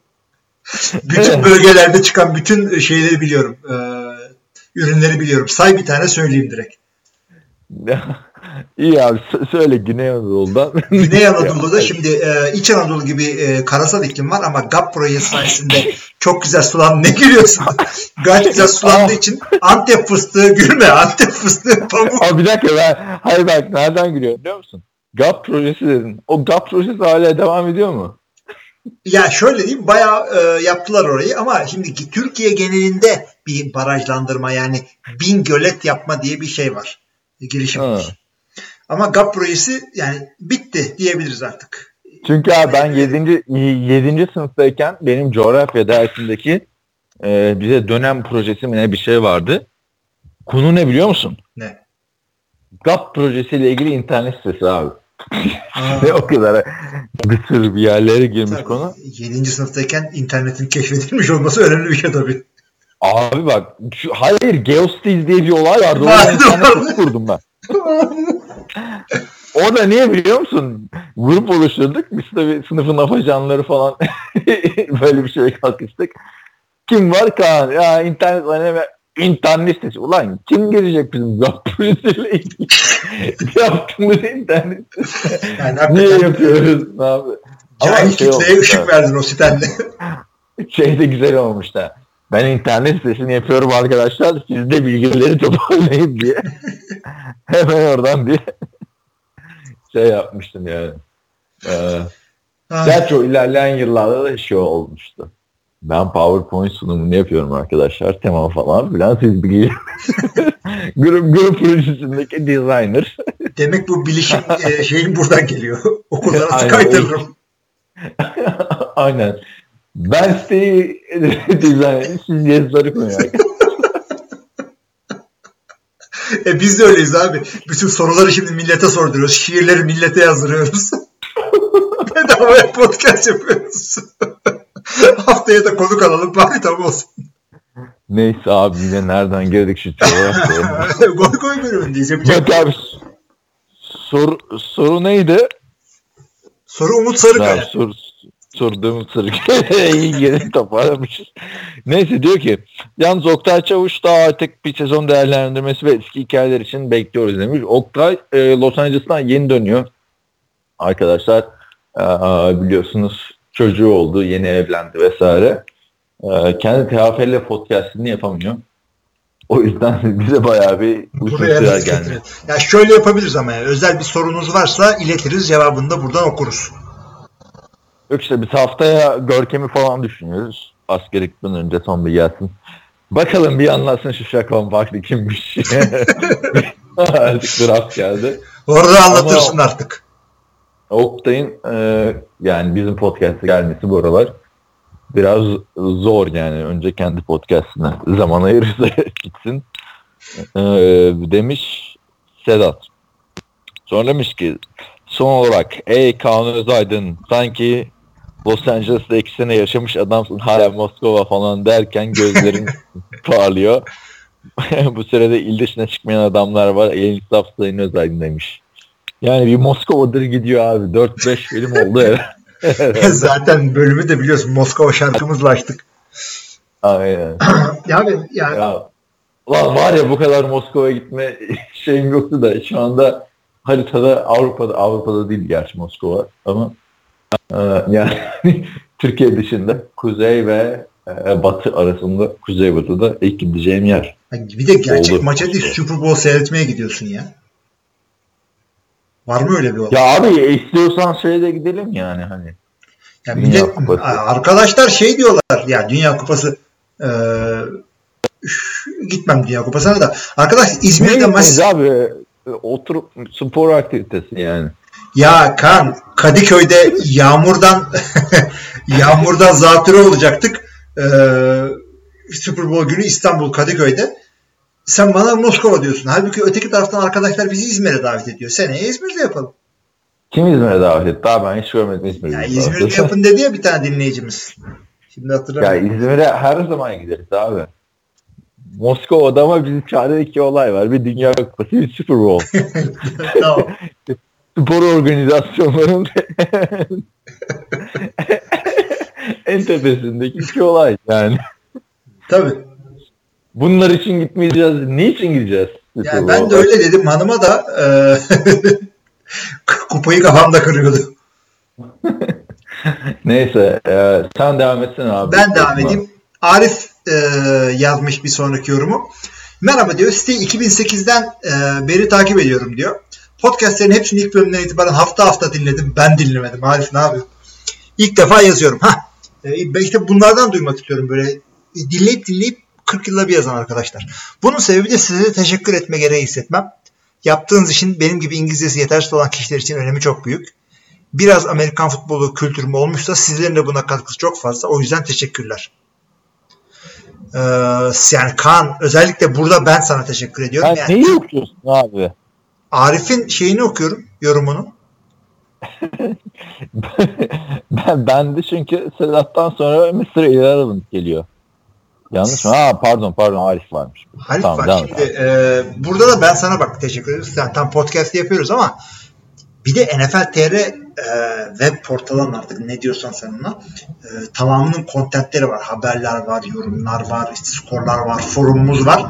S2: Bütün
S3: Evet.
S2: bölgelerde çıkan bütün şeyleri biliyorum. E, ürünleri biliyorum. Say bir tane söyleyeyim direkt.
S3: İyi abi sö- söyle Güney Anadolu'dan.
S2: Güney Anadolu'da şimdi e, İç Anadolu gibi e, karasal iklim var ama GAP projesi sayesinde çok güzel sulan ne gülüyorsun? Gayet güzel sulandığı için Antep fıstığı gülme. Antep fıstığı pamuk.
S3: Abi bir dakika ben hayır bak nereden gülüyorum biliyor musun? GAP projesi dedin. O GAP projesi hala devam ediyor mu?
S2: Ya şöyle diyeyim bayağı e, yaptılar orayı ama şimdi ki Türkiye genelinde bir barajlandırma yani bin gölet yapma diye bir şey var. Girişim
S3: Ha.
S2: var. Ama GAP projesi yani bitti diyebiliriz artık.
S3: Çünkü abi ben 7. 7. sınıftayken benim coğrafya dersindeki e, bize dönem projesi mi ne bir şey vardı. Konu ne biliyor musun?
S2: Ne?
S3: GAP projesiyle ilgili internet sitesi abi. Ve o kadar bir sürü bir yerlere girmiş konu.
S2: 7. sınıftayken internetin keşfedilmiş olması önemli bir şey tabii.
S3: Abi bak şu, hayır Geostiz diye bir olay vardı. Orada internet kurdum ben. Orada niye biliyor musun? Grup oluşturduk. Biz tabii sınıfın afacanları falan böyle bir şeye kalkıştık. Kim var Kaan? Ya internet ve internet sitesi. Ulan kim girecek bizim projesiyle ilgili? Yaptığımız internet sitesi.
S2: Yani
S3: Niye yapıyoruz abi?
S2: Cahil
S3: şey
S2: kitleye ışık verdin o sitenle.
S3: şey de güzel olmuş da. Ben internet sitesini yapıyorum arkadaşlar. Siz de bilgileri toparlayın diye. Hemen oradan bir şey yapmıştım yani. Ee, gerçi o ilerleyen yıllarda da şey olmuştu. Ben PowerPoint sunumunu yapıyorum arkadaşlar. Tema falan filan siz bilgiyi. grup, grup projesindeki designer.
S2: Demek bu bilişim e, şeyin buradan geliyor. Okullara kaydırırım.
S3: Aynen. Ben siteyi dizayn siz yazıları koyun.
S2: E biz de öyleyiz abi. Bütün soruları şimdi millete sorduruyoruz. Şiirleri millete yazdırıyoruz. Bedavaya podcast yapıyoruz. Haftaya da konuk alalım. Bak tam olsun.
S3: Neyse abi yine nereden girdik şu coğrafyaya.
S2: Goy goy bölümündeyiz. Yapacak.
S3: Bak abi soru, soru neydi?
S2: Soru Umut
S3: Abi,
S2: Sarıkaya.
S3: soru, sorduğum soru. İyi geri toparlamışız. Neyse diyor ki yalnız Oktay Çavuş da artık bir sezon değerlendirmesi ve eski hikayeler için bekliyoruz demiş. Oktay e, Los Angeles'tan yeni dönüyor. Arkadaşlar e, biliyorsunuz çocuğu oldu, yeni evlendi vesaire. E, kendi THF'yle podcastini yapamıyor. O yüzden bize bayağı bir
S2: biz
S3: geldi.
S2: Ya şöyle yapabiliriz ama yani, özel bir sorunuz varsa iletiriz cevabını da buradan okuruz.
S3: Yok işte biz haftaya Görkem'i falan düşünüyoruz. Askere gitmeden önce son bir gelsin. Bakalım bir anlatsın şu Şakon Bakri kimmiş. Artık draft geldi.
S2: Orada anlatırsın artık.
S3: Oktay'ın e, yani bizim podcast'e gelmesi bu aralar biraz zor yani. Önce kendi podcast'ine zaman ayırırsa gitsin. E, demiş Sedat. Sonra demiş ki son olarak ey Kaan Özaydın sanki Los Angeles'ta iki sene yaşamış adamsın hala Moskova falan derken gözlerin parlıyor. Bu sırada il dışına çıkmayan adamlar var. El insaf sayın Özaydın demiş. Yani bir Moskova'dır gidiyor abi. 4-5 film oldu herhalde.
S2: Zaten bölümü de biliyorsun Moskova şarkımızla açtık.
S3: Aynen.
S2: Yani, yani
S3: Ya, ulan var ya bu kadar Moskova'ya gitme şeyim yoktu da şu anda haritada Avrupa'da Avrupa'da değil gerçi Moskova ama e, yani Türkiye dışında kuzey ve e, batı arasında kuzey batıda ilk gideceğim yer.
S2: bir de gerçek
S3: Oldu.
S2: maça değil Super Bowl seyretmeye gidiyorsun ya. Var mı öyle bir olay?
S3: Ya abi istiyorsan şeye de gidelim yani hani.
S2: Ya
S3: Dünya
S2: millet,
S3: Kupası.
S2: arkadaşlar şey diyorlar ya Dünya Kupası e, üf, gitmem Dünya Kupası'na da. Arkadaş İzmir'de maç
S3: abi e, oturup spor aktivitesi yani.
S2: ya Kan Kadıköy'de yağmurdan yağmurdan zatürre olacaktık. E, Super Bowl günü İstanbul Kadıköy'de. Sen bana Moskova diyorsun. Halbuki öteki taraftan arkadaşlar bizi İzmir'e davet ediyor. Seneye İzmir'de yapalım.
S3: Kim İzmir'e davet etti? Daha ben hiç görmedim İzmir'de.
S2: Ya İzmir'de yapın dedi ya bir tane dinleyicimiz. Şimdi
S3: Ya
S2: hatırlamıyorum.
S3: İzmir'e her zaman gideriz abi. Moskova'da ama bizim çağrı iki olay var. Bir Dünya Kupası, bir Super Bowl.
S2: tamam.
S3: Spor organizasyonlarının en tepesindeki iki olay yani.
S2: Tabii.
S3: Bunlar için gitmeyeceğiz. Niçin gideceğiz?
S2: Yani ben de öyle dedim hanıma da e, kupayı kafamda kırıyordu.
S3: Neyse e, sen devam etsene abi.
S2: Ben devam edeyim. Arif e, yazmış bir sonraki yorumu. Merhaba diyor. Siteyi 2008'den e, beri takip ediyorum diyor. Podcastlerin hepsini ilk bölümden itibaren hafta hafta dinledim. Ben dinlemedim. Arif ne yapıyor? İlk defa yazıyorum. Ha. E, ben işte bunlardan duymak istiyorum böyle. E, dinleyip dinleyip 40 yılda bir yazan arkadaşlar. Bunun sebebi de size teşekkür etme gereği hissetmem. Yaptığınız işin benim gibi İngilizcesi yetersiz olan kişiler için önemi çok büyük. Biraz Amerikan futbolu kültürüm olmuşsa sizlerin de buna katkısı çok fazla. O yüzden teşekkürler. Ee, yani Kaan özellikle burada ben sana teşekkür ediyorum.
S3: Sen
S2: Yani
S3: neyi okuyorsun abi?
S2: Arif'in şeyini okuyorum, yorumunu.
S3: ben, ben de çünkü Sedat'tan sonra Mr. Irrelevant geliyor. Yanlış mı? Ha pardon pardon Arif varmış.
S2: Arif
S3: Tamam,
S2: var. Şimdi e, burada da ben sana bak teşekkür ederim. Sen tam podcast yapıyoruz ama bir de NFL TR e, web portalının artık ne diyorsan sen ona e, tamamının kontentleri var. Haberler var, yorumlar var, işte skorlar var, forumumuz var.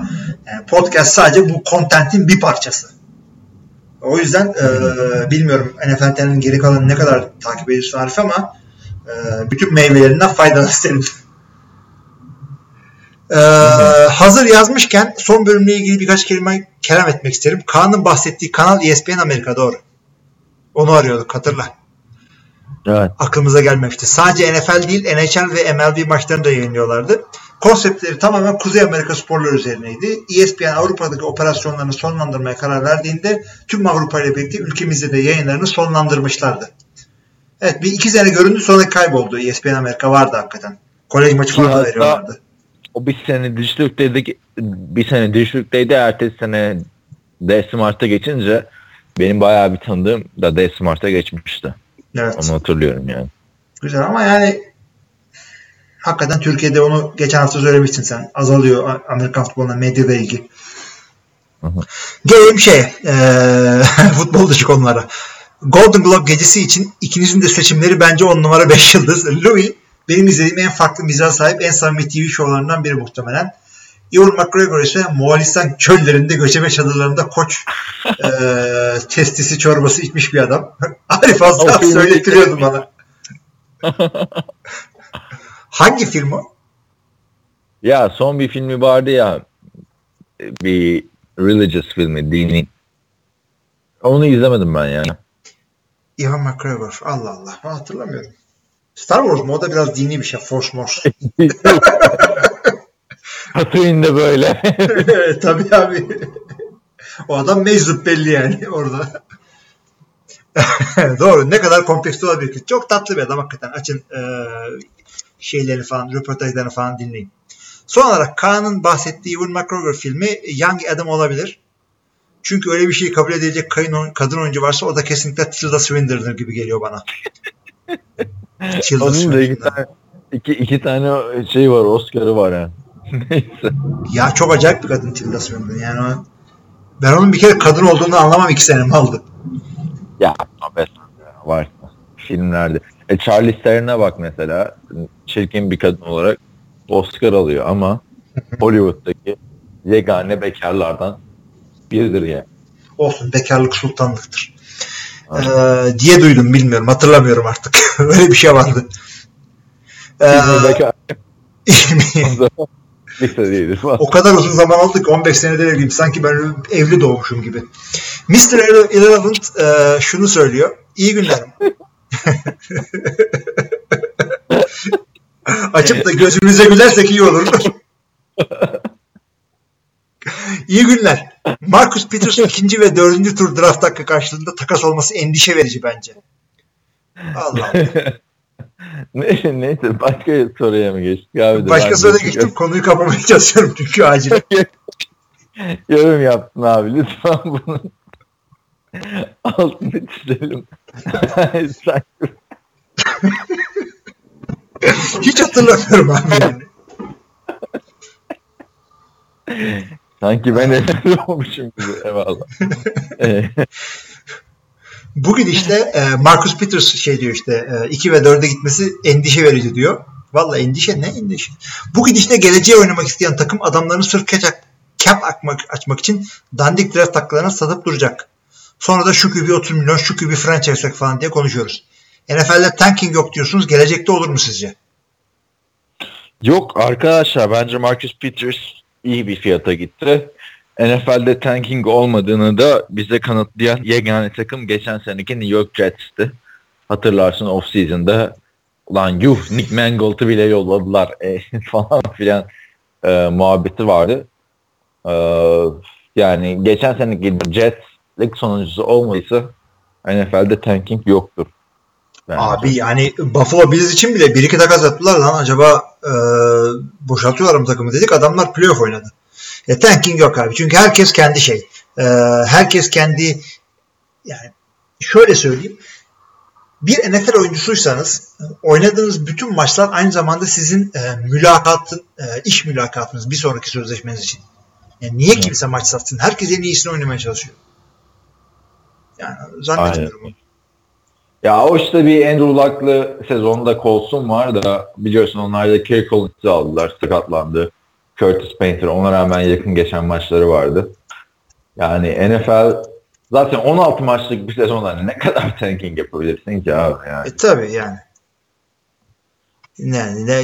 S2: Yani podcast sadece bu kontentin bir parçası. O yüzden e, bilmiyorum NFL TR'nin geri kalanını ne kadar takip ediyorsun Arif ama e, bütün meyvelerinden faydalan isterim. Ee, hazır yazmışken son bölümle ilgili birkaç kelime kelam etmek isterim. Kaan'ın bahsettiği kanal ESPN Amerika doğru. Onu arıyorduk hatırla.
S3: Evet.
S2: Aklımıza gelmemişti. Sadece NFL değil NHL ve MLB maçlarını da yayınlıyorlardı. Konseptleri tamamen Kuzey Amerika sporları üzerineydi. ESPN Avrupa'daki operasyonlarını sonlandırmaya karar verdiğinde tüm Avrupa ile birlikte ülkemizde de yayınlarını sonlandırmışlardı. Evet bir iki sene göründü sonra kayboldu. ESPN Amerika vardı hakikaten. Kolej maçı falan da veriyorlardı.
S3: O bir sene Dijitürk'teydi, bir sene Dijitürk'teydi, ertesi sene D Smart'a geçince benim bayağı bir tanıdığım da D Smart'a geçmişti.
S2: Evet.
S3: Onu hatırlıyorum yani.
S2: Güzel ama yani hakikaten Türkiye'de onu geçen hafta söylemiştin sen. Azalıyor Amerikan futboluna medyada ilgi. Gelelim şeye. eee futbol dışı konulara. Golden Globe gecesi için ikinizin de seçimleri bence 10 numara 5 yıldız. Louis benim izlediğim en farklı mizah sahip en samimi TV şovlarından biri muhtemelen. Ewan McGregor ise Moğolistan çöllerinde göçebe çadırlarında koç e, testisi çorbası içmiş bir adam. Arif
S3: filmi-
S2: söylettiriyordun bana. Hangi film o?
S3: Ya son bir filmi vardı ya bir religious filmi dini. Onu izlemedim ben yani.
S2: Ewan McGregor. Allah Allah. Ben hatırlamıyorum. Star Wars mu? O da biraz dini bir şey. Force Morse.
S3: Tatooine'de böyle.
S2: Tabii abi. O adam meczup belli yani orada. Doğru. Ne kadar kompleks olabilir ki. Çok tatlı bir adam hakikaten. Açın e, şeylerini falan, röportajlarını falan dinleyin. Son olarak Kaan'ın bahsettiği Ewan McGregor filmi Young Adam olabilir. Çünkü öyle bir şeyi kabul edilecek kadın oyuncu varsa o da kesinlikle Tilda Swinton'dır gibi geliyor bana.
S3: Onun da iki tane, iki, iki tane şey var Oscar'ı var yani. Neyse.
S2: Ya çok acayip bir kadın Tilda Swinton. Yani o, ben onun bir kere kadın olduğunu anlamam iki senem aldı.
S3: Ya abes var filmlerde. E Charlie Theron'a bak mesela çirkin bir kadın olarak Oscar alıyor ama Hollywood'daki yegane bekarlardan biridir ya.
S2: Olsun bekarlık sultanlıktır. Ee, diye duydum bilmiyorum hatırlamıyorum artık. Öyle bir şey vardı. Ee, o kadar uzun zaman oldu ki 15 senedir evliyim. Sanki ben evli doğmuşum gibi. Mr. Irrelevant e, şunu söylüyor. İyi günler. Açıp da gözümüze gülersek iyi olur. iyi günler. Marcus Peters ikinci ve dördüncü tur draft hakkı karşılığında takas olması endişe verici bence. Allah Allah.
S3: Ne, neyse başka soruya mı geçtik abi?
S2: Başka soruya geçtim. Konuyu kapamaya çalışıyorum çünkü acil.
S3: Yorum yaptın abi lütfen bunun altını çizelim.
S2: Hiç hatırlamıyorum abi yani.
S3: Sanki ben neler olmuşum gibi. Eyvallah.
S2: Bugün işte e, Marcus Peters şey diyor işte 2 ve 4'e gitmesi endişe verici diyor. Valla endişe ne endişe? Bugün işte geleceğe oynamak isteyen takım adamlarını sırf catch cap açmak, açmak için dandik draft taklarına satıp duracak. Sonra da şu QB 30 milyon, şu QB franchise falan diye konuşuyoruz. NFL'de tanking yok diyorsunuz. Gelecekte olur mu sizce?
S3: Yok arkadaşlar bence Marcus Peters iyi bir fiyata gitti. NFL'de tanking olmadığını da bize kanıtlayan yegane takım geçen seneki New York Jets'ti. Hatırlarsın off-season'da ulan yuh Nick Mangold'u bile yolladılar e, falan filan e, muhabbeti vardı. E, yani geçen seneki Jets lig sonuncusu olmadıysa NFL'de tanking yoktur. Bence.
S2: Abi yani Buffalo Bills için bile bir iki takas yaptılar lan acaba e, boşaltıyorlar mı takımı dedik adamlar playoff oynadı. E, tanking yok abi çünkü herkes kendi şey. E, herkes kendi yani şöyle söyleyeyim bir NFL oyuncusuysanız oynadığınız bütün maçlar aynı zamanda sizin e, mülakatın, e, iş mülakatınız bir sonraki sözleşmeniz için. Yani niye kimse maç satsın? Herkes en iyisini oynamaya çalışıyor. Yani zannetmiyorum.
S3: Aynen. Ya o işte bir Andrew Luck'lı sezonda Colson var da biliyorsun onlar da Kerry Collins'i aldılar. Sakatlandı. Curtis Painter ona rağmen yakın geçen maçları vardı. Yani NFL zaten 16 maçlık bir sezonda ne kadar tanking yapabilirsin ki abi yani.
S2: E tabi yani. Yani ne,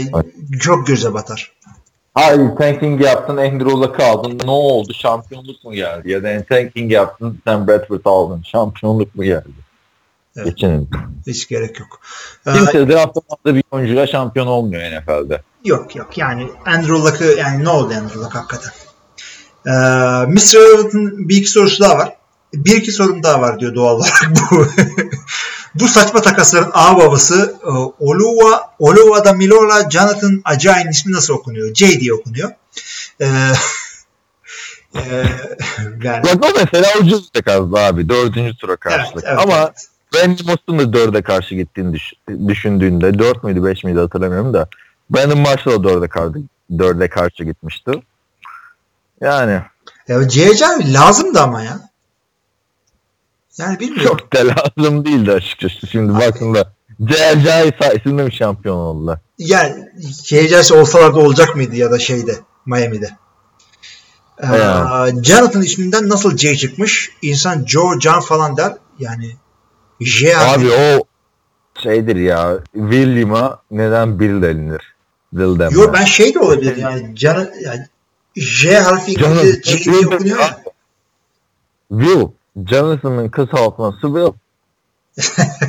S2: çok göze batar.
S3: Hayır tanking yaptın Andrew Luck'ı aldın ne oldu şampiyonluk mu geldi ya da tanking yaptın Sam Bradford aldın şampiyonluk mu geldi?
S2: Evet.
S3: Geçenin.
S2: Hiç gerek yok. Ee,
S3: Kimse draftlamada bir oyuncuyla şampiyon olmuyor NFL'de.
S2: yok yok yani Andrew Luck'ı yani ne oldu Andrew Luck hakikaten. Ee, Mr. Irrelevant'ın bir iki sorusu daha var. Bir iki sorum daha var diyor doğal olarak bu. bu saçma takasların ağ babası e, Oluwa, Oluwa da Milola Jonathan Ajayin ismi nasıl okunuyor? J diye okunuyor. Ee, e, yani,
S3: Bak o mesela ucuz kazdı abi. Dördüncü tura
S2: evet,
S3: karşılık.
S2: evet,
S3: Ama
S2: evet.
S3: Randy Moss'un da dörde karşı gittiğini düş- düşündüğünde dört müydü beş miydi hatırlamıyorum da Brandon Marshall da dörde karşı, dörde karşı gitmişti. Yani
S2: Ya CC lazımdı ama ya. Yani bilmiyorum.
S3: Çok da lazım değildi açıkçası. Şimdi baktığında CLCI sayesinde mi şampiyon oldular?
S2: Yani CHS olsalar da olacak mıydı ya da şeyde Miami'de. Ee. Jonathan isminden nasıl J çıkmış? İnsan Joe, John falan der. Yani J harfi.
S3: Abi o şeydir ya. William'a neden Bill denilir? Bill denmez.
S2: Yo ben şey de olabilir yani, Can, yani J harfi
S3: Canım,
S2: İngilizce J diye okunuyor ya.
S3: Will. Jonathan'ın kısaltması Will.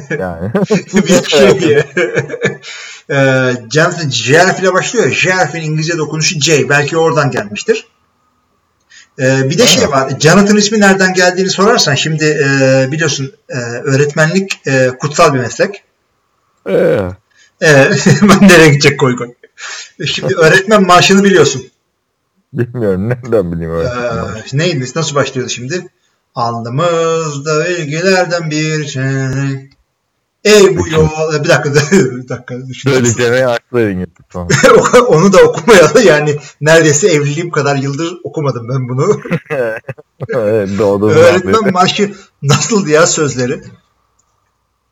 S3: yani.
S2: bir şey diye. ee, Jonathan J harfiyle başlıyor. J harfinin İngilizce dokunuşu J. Belki oradan gelmiştir. Ee, bir de şey var. Jonathan ismi nereden geldiğini sorarsan şimdi e, biliyorsun e, öğretmenlik e, kutsal bir meslek.
S3: Ee,
S2: E, ben nereye gidecek koy koy. Şimdi öğretmen maaşını biliyorsun.
S3: bilmiyorum. Nereden bileyim öyle.
S2: Ee, neydi? Nasıl başlıyordu şimdi? Alnımızda bilgilerden bir şey. Ey bu yol... Bir dakika. bir dakika. düşünüyorum.
S3: Söylediklerine aklıydın YouTube falan.
S2: Onu da okumayalı yani neredeyse evliliğim kadar yıldır okumadım ben bunu.
S3: evet.
S2: Öğretmen maaşı nasıl ya sözleri?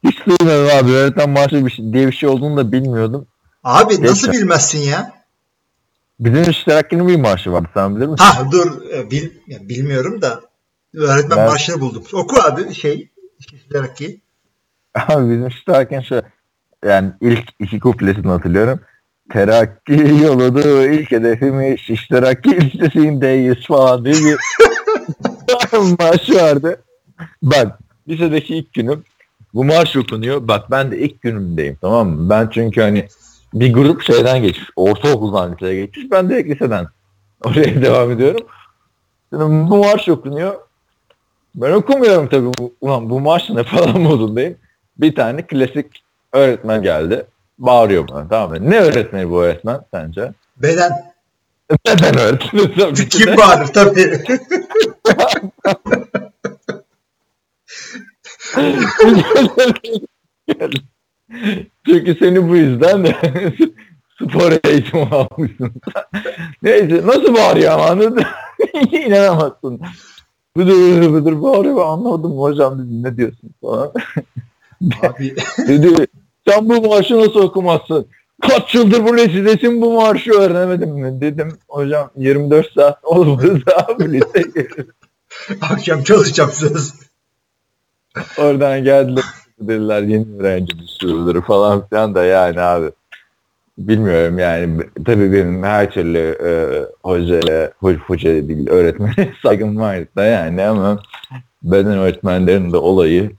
S3: Hiç duymadım abi. Öğretmen maaşı bir şey, diye bir şey olduğunu da bilmiyordum.
S2: Abi nasıl
S3: Geçen-
S2: bilmezsin ya?
S3: Bizim iştirakkinin bir maaşı vardı sen bilir misin?
S2: Ha dur e, bil, bilmiyorum da öğretmen
S3: Ben-
S2: maaşını buldum. Oku abi şey işleyerek ki.
S3: Abi bizim iştirakken şu yani ilk iki kuplesini hatırlıyorum. Terakki yoludu ilk hedefimiz iştirakki listesindeyiz falan diye bir maaşı vardı. Bak lisedeki ilk günüm bu maaş okunuyor. Bak ben de ilk günümdeyim tamam mı? Ben çünkü hani bir grup şeyden geçmiş. Ortaokuldan liseye geçmiş. Ben de liseden oraya devam ediyorum. Şimdi bu maaş okunuyor. Ben okumuyorum tabii. Bu, ulan bu maaş ne falan modundayım. Bir tane klasik öğretmen geldi. Bağırıyor bana tamam mı? Ne öğretmeni bu öğretmen sence?
S2: Beden.
S3: Neden öğretmeni? Tabii ki
S2: Kim bağırır tabii.
S3: Çünkü seni bu yüzden de spor eğitimi almışsın. Neyse nasıl bağırıyor ama anladın? İnanamazsın. Bıdır bıdır bağırıyor anlamadım hocam dedi ne diyorsun falan.
S2: Abi
S3: Dedi sen bu marşı nasıl okumazsın? Kaç yıldır bu lisedesin bu marşı öğrenemedin mi? Dedim hocam 24 saat olmadı daha bu lise.
S2: akşam çalışacağım söz.
S3: Oradan geldiler dediler yeni öğrenci düşürülür falan filan da yani abi. Bilmiyorum yani tabii benim her türlü e, hocaya, ho- hoca değil öğretmene saygım var da yani ama beden öğretmenlerin de olayı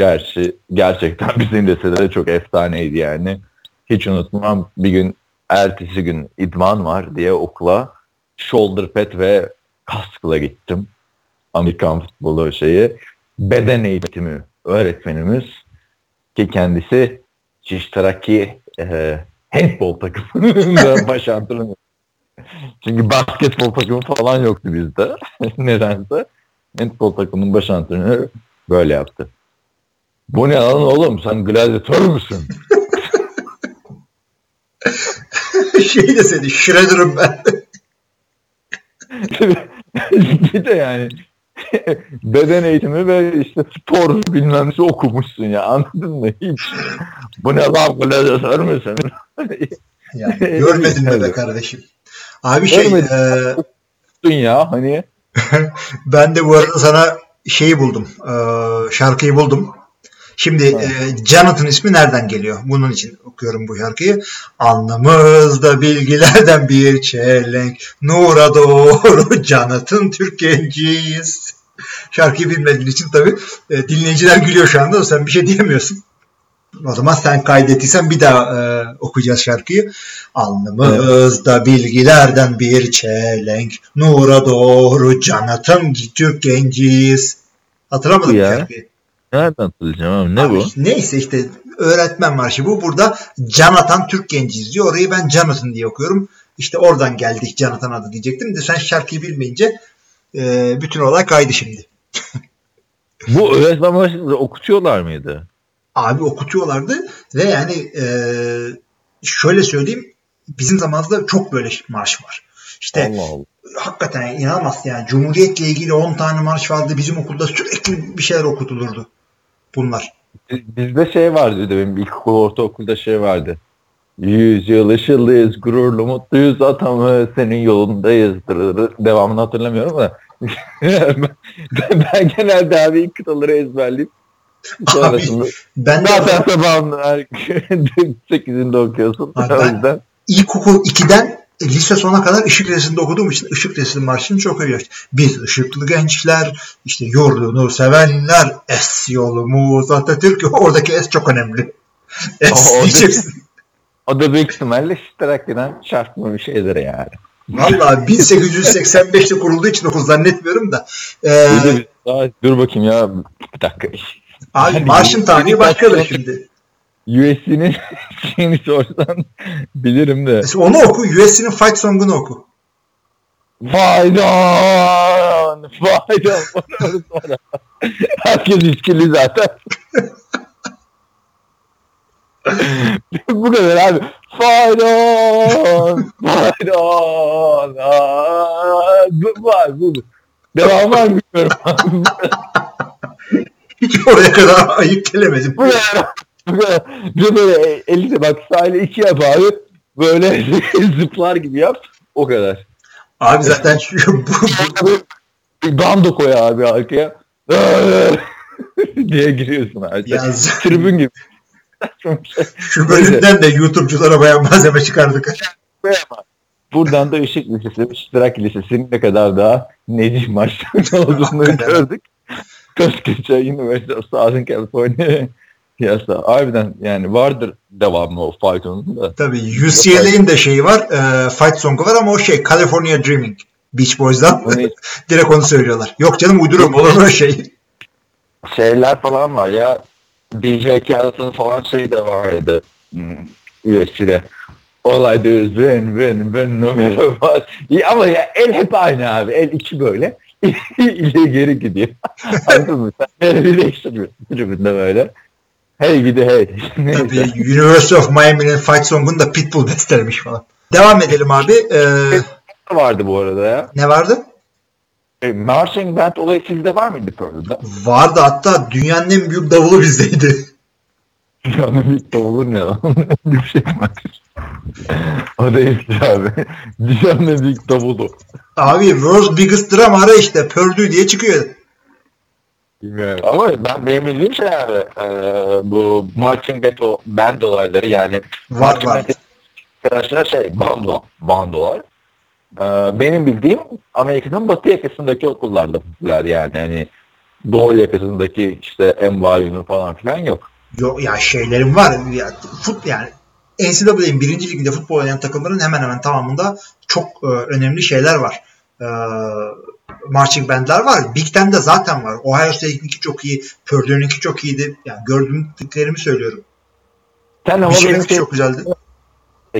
S3: gerçi gerçekten bizim lisede çok efsaneydi yani. Hiç unutmam bir gün ertesi gün idman var diye okula shoulder pad ve kaskla gittim. Amerikan futbolu şeyi. Beden eğitimi öğretmenimiz ki kendisi Şiştaraki e, handball takımında baş antrenörü. Çünkü basketbol takımı falan yoktu bizde. Nedense. Handball takımının baş antrenörü böyle yaptı. Bu ne lan oğlum sen gladyatör müsün?
S2: şey de seni Shredder'ım ben.
S3: bir de yani beden eğitimi ve işte spor bilmem ne okumuşsun ya anladın mı? Hiç. Bu ne lan gladyatör müsün?
S2: Yani, görmedin mi be
S3: Evet.
S2: kardeşim? Abi şey
S3: Görmedim.
S2: e,
S3: Dünya hani
S2: ben de bu arada sana şeyi buldum. e, şarkıyı buldum. Şimdi e, Jonathan ismi nereden geliyor? Bunun için okuyorum bu şarkıyı. Anlamızda bilgilerden bir çelenk Nura doğru Jonathan Türk genciyiz. Şarkıyı bilmediğin için tabii e, dinleyiciler gülüyor şu anda. Sen bir şey diyemiyorsun. O zaman sen kaydettiysen bir daha e, okuyacağız şarkıyı. Alnımızda bilgilerden bir çelenk Nura doğru Jonathan Türk genciyiz. Hatırlamadın mı
S3: Ya.
S2: şarkıyı?
S3: Nereden hatırlayacağım abi ne
S2: Abi
S3: bu?
S2: Neyse işte öğretmen marşı bu. Burada Jonathan Türk genciyiz diyor. Orayı ben Jonathan diye okuyorum. İşte oradan geldik Jonathan adı diyecektim de sen şarkıyı bilmeyince e, bütün olay kaydı şimdi.
S3: Bu öğretmen başında okutuyorlar mıydı?
S2: Abi okutuyorlardı ve yani e, şöyle söyleyeyim bizim zamanımızda çok böyle marş var. İşte
S3: Allah Allah.
S2: hakikaten inanamazsın yani. Cumhuriyetle ilgili 10 tane marş vardı. Bizim okulda sürekli bir şeyler okutulurdu. Bunlar.
S3: Bizde şey vardı de benim ilkokul ortaokulda şey vardı. Yüz yıl ışıldayız, gururlu mutluyuz atamı senin yolundayız. Devamını hatırlamıyorum da. ben, ben genelde abi ilk kıtaları ezberleyip sonrasında
S2: Ben de
S3: zaten sabahın her 8'inde okuyorsun.
S2: Abi
S3: o yüzden
S2: ilkokul 2'den lise sona kadar ışık resminde okuduğum için ışık resim marşını çok övüyor. Biz ışıklı gençler, işte yurdunu sevenler, es yolumuz Atatürk. Oradaki es çok önemli. Es
S3: O- o-
S2: diyeceksin.
S3: o da büyük ihtimalle iştirakiden çarpma bir şeydir yani.
S2: Valla 1885'te kurulduğu için okul zannetmiyorum da. Ee,
S3: daha, dur bakayım ya bir dakika.
S2: abi
S3: Yani
S2: marşın tarihi başkadır şimdi.
S3: USC'nin şeyini sorsan bilirim de.
S2: Mesela onu oku, USC'nin fight song'unu oku.
S3: Faydan! Faydan! Bana sonra. Herkes içkili zaten. Bu kadar abi. Faydan! Faydan! Aa, Bu var bu. Devam var bilmiyorum.
S2: Hiç oraya kadar ayıp gelemedim.
S3: Bu kadar. Bir de böyle elini bak sahile iki yap abi. Böyle zıplar gibi yap. O kadar.
S2: Abi zaten şu, bu, bu,
S3: Bir bando koy abi arkaya. diye giriyorsun abi.
S2: Ya-
S3: Tribün gibi.
S2: şu bölümden de YouTube'culara bayağı malzeme çıkardık.
S3: Buradan da Işık Lisesi, İştirak Lisesi'nin ne kadar daha necih maçlarının olduğunu gördük. Koskoca University of Southern California piyasa. Harbiden yani vardır devamı o faytonun da.
S2: Tabii UCLA'in de şeyi var. E, fight song'u var ama o şey California Dreaming. Beach Boys'dan. Direkt onu söylüyorlar. Yok canım uyduruyorum olur mu şey?
S3: şeyler falan var ya. DJ Khaled'ın falan şey de vardı. Hmm, USC'de. All I do is win, win, win, no matter what. Ama ya el hep aynı abi. El iki böyle. İleri geri gidiyor. Anladın mı? Sen böyle bir değiştiriyorsun tribünde böyle. Hey gidi hey.
S2: Tabii University of Miami'nin fight song'unu da Pitbull bestelemiş falan. Devam edelim abi. E,
S3: vardı bu arada ya.
S2: ne vardı?
S3: E, marching band olayı sizde var mıydı Pearl'da?
S2: Vardı hatta dünyanın en büyük davulu bizdeydi.
S3: Dünyanın büyük davulu ne lan? bir şey var. o değil abi. Dünyanın büyük davulu.
S2: Abi World's Biggest Drum ara işte Purdue diye çıkıyor.
S3: Bilmiyorum. Ama ben benim bildiğim şey abi e, bu marching band, o band olayları yani
S2: Var var.
S3: arkadaşlar şey bando, bandolar. E, benim bildiğim Amerika'nın batı yakasındaki okullarda popüler yani hani doğu yakasındaki işte NYU'nun falan filan yok.
S2: Yok ya şeylerim var. Ya, fut yani NCAA'nin birinci liginde futbol oynayan takımların hemen hemen tamamında çok e, önemli şeyler var. E, marching bandler var. Big Ten'de zaten var. Ohio State'inki çok iyi. Purdue'ninki çok iyiydi. Yani gördüklerimi söylüyorum.
S3: Sen
S2: Michigan'ınki
S3: şey,
S2: çok güzeldi.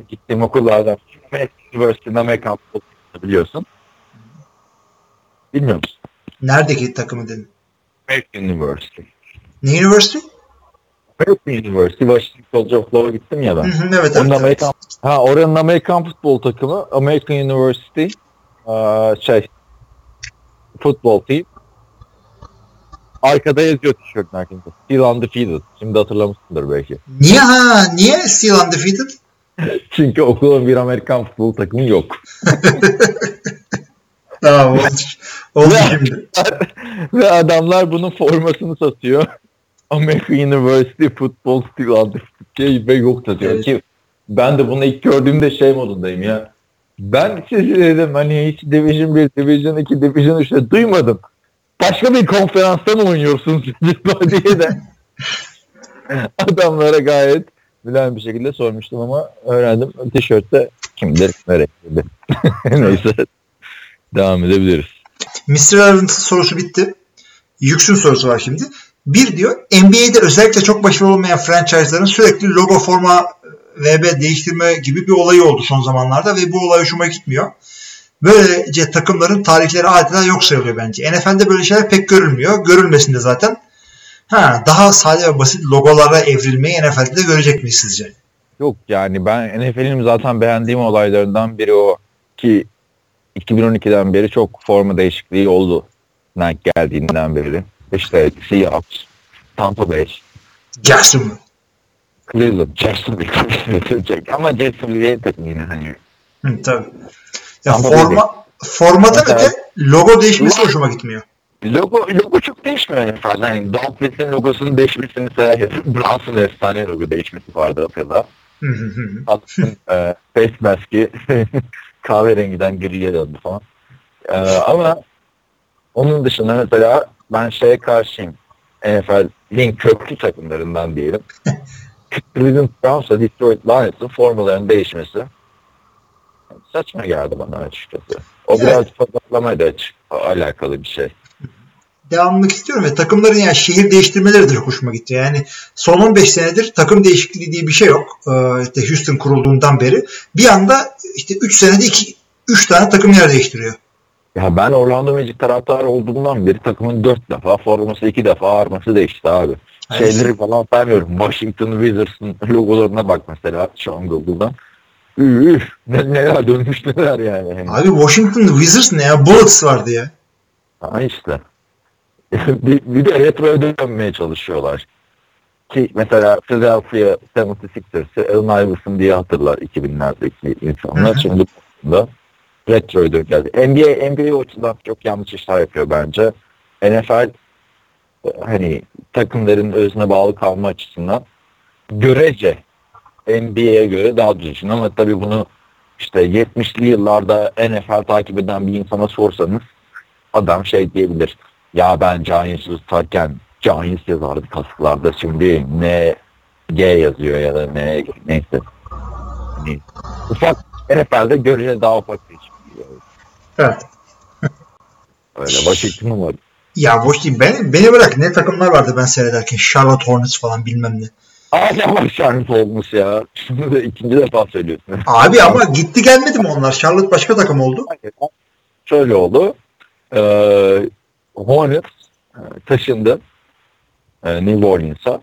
S3: gittiğim okullardan University'nin Amerikan futbolu biliyorsun. Bilmiyor musun?
S2: Neredeki takımı dedin?
S3: American University.
S2: Ne University?
S3: American University, Washington College of Law'a gittim ya ben.
S2: Hı hı, evet evet.
S3: Onun
S2: evet.
S3: Amerikan, ha oranın Amerikan futbol takımı American University şey futbol team. Arkada yazıyor tişörtün arkasında. Still undefeated. Şimdi hatırlamışsındır belki.
S2: Niye ha? Niye still undefeated?
S3: Çünkü okulun bir Amerikan futbol takımı yok.
S2: Tamam oldu. Oldu şimdi.
S3: Ve adamlar bunun formasını satıyor. American University Football Still Undefeated ve yok satıyor
S2: Evet.
S3: ki ben de bunu ilk gördüğümde şey modundayım ya. Ben sizi dedim hani hiç Division 1, Division 2, Division 3'te duymadım. Başka bir konferansta mı oynuyorsunuz diye de adamlara gayet bilen bir şekilde sormuştum ama öğrendim. Tişörtte kimdir, nereye. Neyse devam edebiliriz.
S2: Mr. Irving'in sorusu bitti. Yüksün sorusu var şimdi. Bir diyor NBA'de özellikle çok başarılı olmayan franchise'ların sürekli logo forma VB değiştirme gibi bir olayı oldu son zamanlarda ve bu olay hoşuma gitmiyor. Böylece takımların tarihleri adeta yok sayılıyor bence. NFL'de böyle şeyler pek görülmüyor. Görülmesin de zaten. Ha, daha sade ve basit logolara evrilmeyi NFL'de de görecek miyiz sizce?
S3: Yok yani ben NFL'in zaten beğendiğim olaylarından biri o ki 2012'den beri çok forma değişikliği oldu Nike geldiğinden beri. İşte Seahawks, Tampa Bay,
S2: Jackson.
S3: Cleveland, Jacksonville. Ama Jacksonville'ye takım yine hani.
S2: Hı, tabii. Ya
S3: Tampa
S2: forma formatın
S3: Mesela-
S2: öte logo değişmesi hoşuma gitmiyor.
S3: Logo, logo çok değişmiyor yani fazla. Hani Dolphins'in logosunun değişmesini mesela Browns'ın efsane logo değişmesi vardı
S2: hı.
S3: Aslında e, face mask'i kahverengiden griye döndü falan. E, ama onun dışında mesela ben şeye karşıyım. NFL'in köklü takımlarından diyelim. Cleveland Browns'la Detroit Lions'ın formalarının değişmesi saçma geldi bana açıkçası. O
S2: Evet.
S3: biraz pazarlamayla açık, alakalı bir şey.
S2: devamlılık istiyorum ve takımların yani şehir değiştirmeleri de çok hoşuma gitti. Yani son 15 senedir takım değişikliği diye bir şey yok. Ee, işte Houston kurulduğundan beri. Bir anda işte 3 senede 2 3 tane takım yer değiştiriyor.
S3: Ya ben Orlando Magic taraftarı olduğumdan beri takımın dört defa forması iki defa arması değişti abi.
S2: Evet.
S3: Şeyleri falan saymıyorum. Washington Wizards'ın logolarına bak mesela şu an Google'dan. Üf, ne, neler dönmüş neler yani. Hani,
S2: Abi Washington Wizards ne ya? Bullets vardı ya.
S3: Ha işte. bir, bir de retroya dönmeye çalışıyorlar. Ki mesela Philadelphia 76ers'ı Allen Iverson diye hatırlar 2000'lerdeki insanlar. Şimdi da retroya dön geldi. NBA, NBA o açıdan çok yanlış işler yapıyor bence. NFL hani takımların özüne bağlı kalma açısından görece NBA'ye göre daha düzgün ama tabii bunu işte 70'li yıllarda NFL takip eden bir insana sorsanız adam şey diyebilir. Ya ben Giants'ı tutarken Giants yazardı kasklarda şimdi ne G yazıyor ya da ne neyse. Hani ufak NFL'de görece daha ufak bir iş.
S2: Evet.
S3: Öyle Washington'ın var.
S2: Ya boş değil. Ben, beni bırak. Ne takımlar vardı ben seyrederken. Charlotte Hornets falan bilmem ne.
S3: Ne var şans olmuş ya. Şimdi de ikinci defa söylüyorsun.
S2: Abi ama gitti gelmedi mi onlar? Charlotte başka takım oldu.
S3: Şöyle oldu. Ee, Hornets e, taşındı e, New Orleans'a.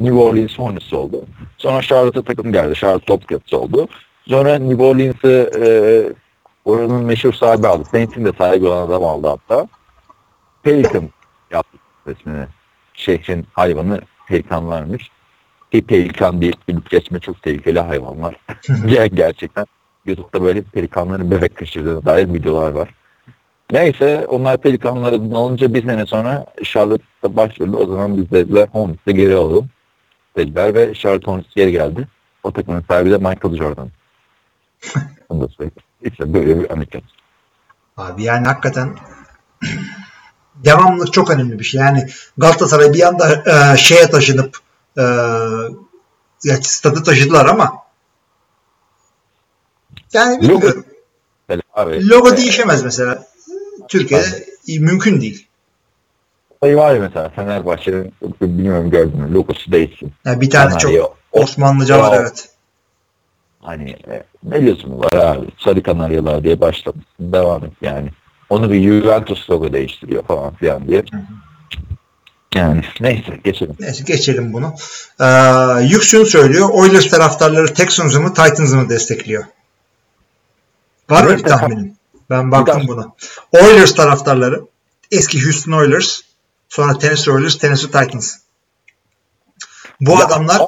S3: New Orleans Hornets oldu. Sonra Charlotte'a takım geldi. Charlotte Bobcats oldu. Sonra New Orleans'ı e, oranın meşhur sahibi aldı. Saints'in de sahibi olan adam aldı hatta. Pelican yaptı ismini. Şehrin hayvanı pelikanlarmış. Ki pelikan diye bilip geçme çok tehlikeli hayvanlar. Ger- Gerçekten. YouTube'da böyle pelikanların bebek kaçırdığına dair videolar var. Neyse onlar pelikanları alınca bir sene sonra Charlotte'da başvurdu. O zaman biz dediler Hornets'e geri alalım dediler ve Charlotte Hornets geri geldi. O takımın sahibi de Michael Jordan. Onu da söyleyeyim. İşte böyle bir anekdot.
S2: Abi yani hakikaten devamlılık çok önemli bir şey. Yani Galatasaray bir anda e, şeye taşınıp e, ya stadı taşıdılar ama yani bilmiyorum.
S3: Abi,
S2: Logo
S3: e,
S2: değişemez mesela. Türkiye'de mümkün değil.
S3: Şey var ya mesela Fenerbahçe'nin bilmiyorum gördün mü logosu değişsin.
S2: Yani bir tane çok
S3: Kanarya,
S2: Osmanlıca var evet.
S3: Hani e, ne lüzumu var abi sarı kanaryalar diye başlamışsın devam et yani. Onu bir Juventus logo değiştiriyor falan filan diye. Yani neyse geçelim.
S2: Neyse geçelim bunu. Ee, Yüksün söylüyor. Oilers taraftarları Texans'ı mı Titans'ı mı destekliyor? Var mı bir tahminin? Ben baktım buna. Oilers taraftarları eski Houston Oilers sonra Tennessee Oilers, Tennessee Titans. Bu
S3: Ya,
S2: adamlar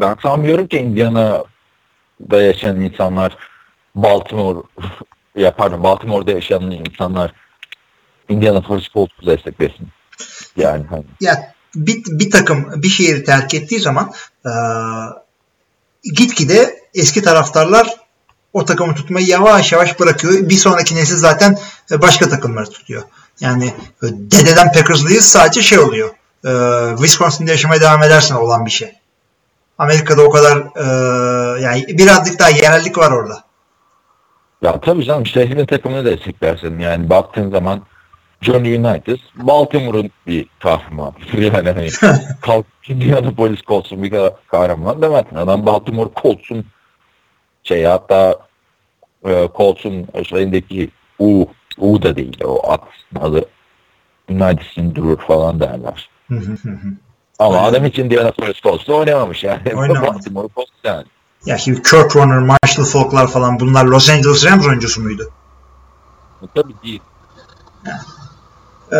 S3: ben sanmıyorum ki Indiana'da yaşayan insanlar Baltimore ya pardon Baltimore'da yaşayan insanlar Indiana Forest Colts'u desteklesin. Yani hani
S2: ya bir, bir takım bir şehri terk ettiği zaman e, gitgide eski taraftarlar o takımı tutmayı yavaş yavaş bırakıyor. Bir sonraki nesil zaten e, başka takımları tutuyor. Yani e, dededen Packers'lıyız sadece şey oluyor. E, Wisconsin'de yaşamaya devam edersen olan bir şey. Amerika'da o kadar e, yani birazcık daha yerellik var orada.
S3: Ya tabii canım şehrin takımını desteklersin. Yani baktığın zaman Johnny United Baltimore'un bir kahramanı. Yani hani kalk Indianapolis Colts'un bir ka- kahraman demezsin. Adam Baltimore Colts'un şey hatta e, Colts'un şeyindeki U, U da değil o at adı United'sin durur falan derler. Ama
S2: Aynen.
S3: adam hiç Indianapolis Colts'ta oynamamış yani.
S2: Oynamadı.
S3: Baltimore Colts yani.
S2: ya şimdi Kurt Warner, Marshall Falk'lar falan bunlar Los Angeles Rams oyuncusu muydu?
S3: Tabii değil.
S2: Ee,